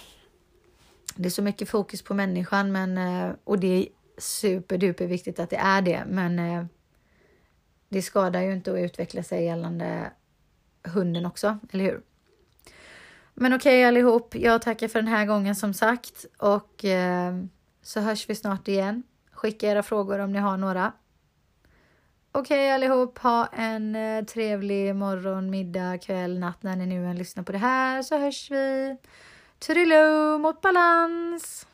Det är så mycket fokus på människan men, eh, och det superduper viktigt att det är det, men eh, det skadar ju inte att utveckla sig gällande hunden också, eller hur? Men okej okay, allihop, jag tackar för den här gången som sagt och eh, så hörs vi snart igen. Skicka era frågor om ni har några. Okej okay, allihop, ha en eh, trevlig morgon, middag, kväll, natt när ni nu än lyssnar på det här så hörs vi. Toodiloo mot balans!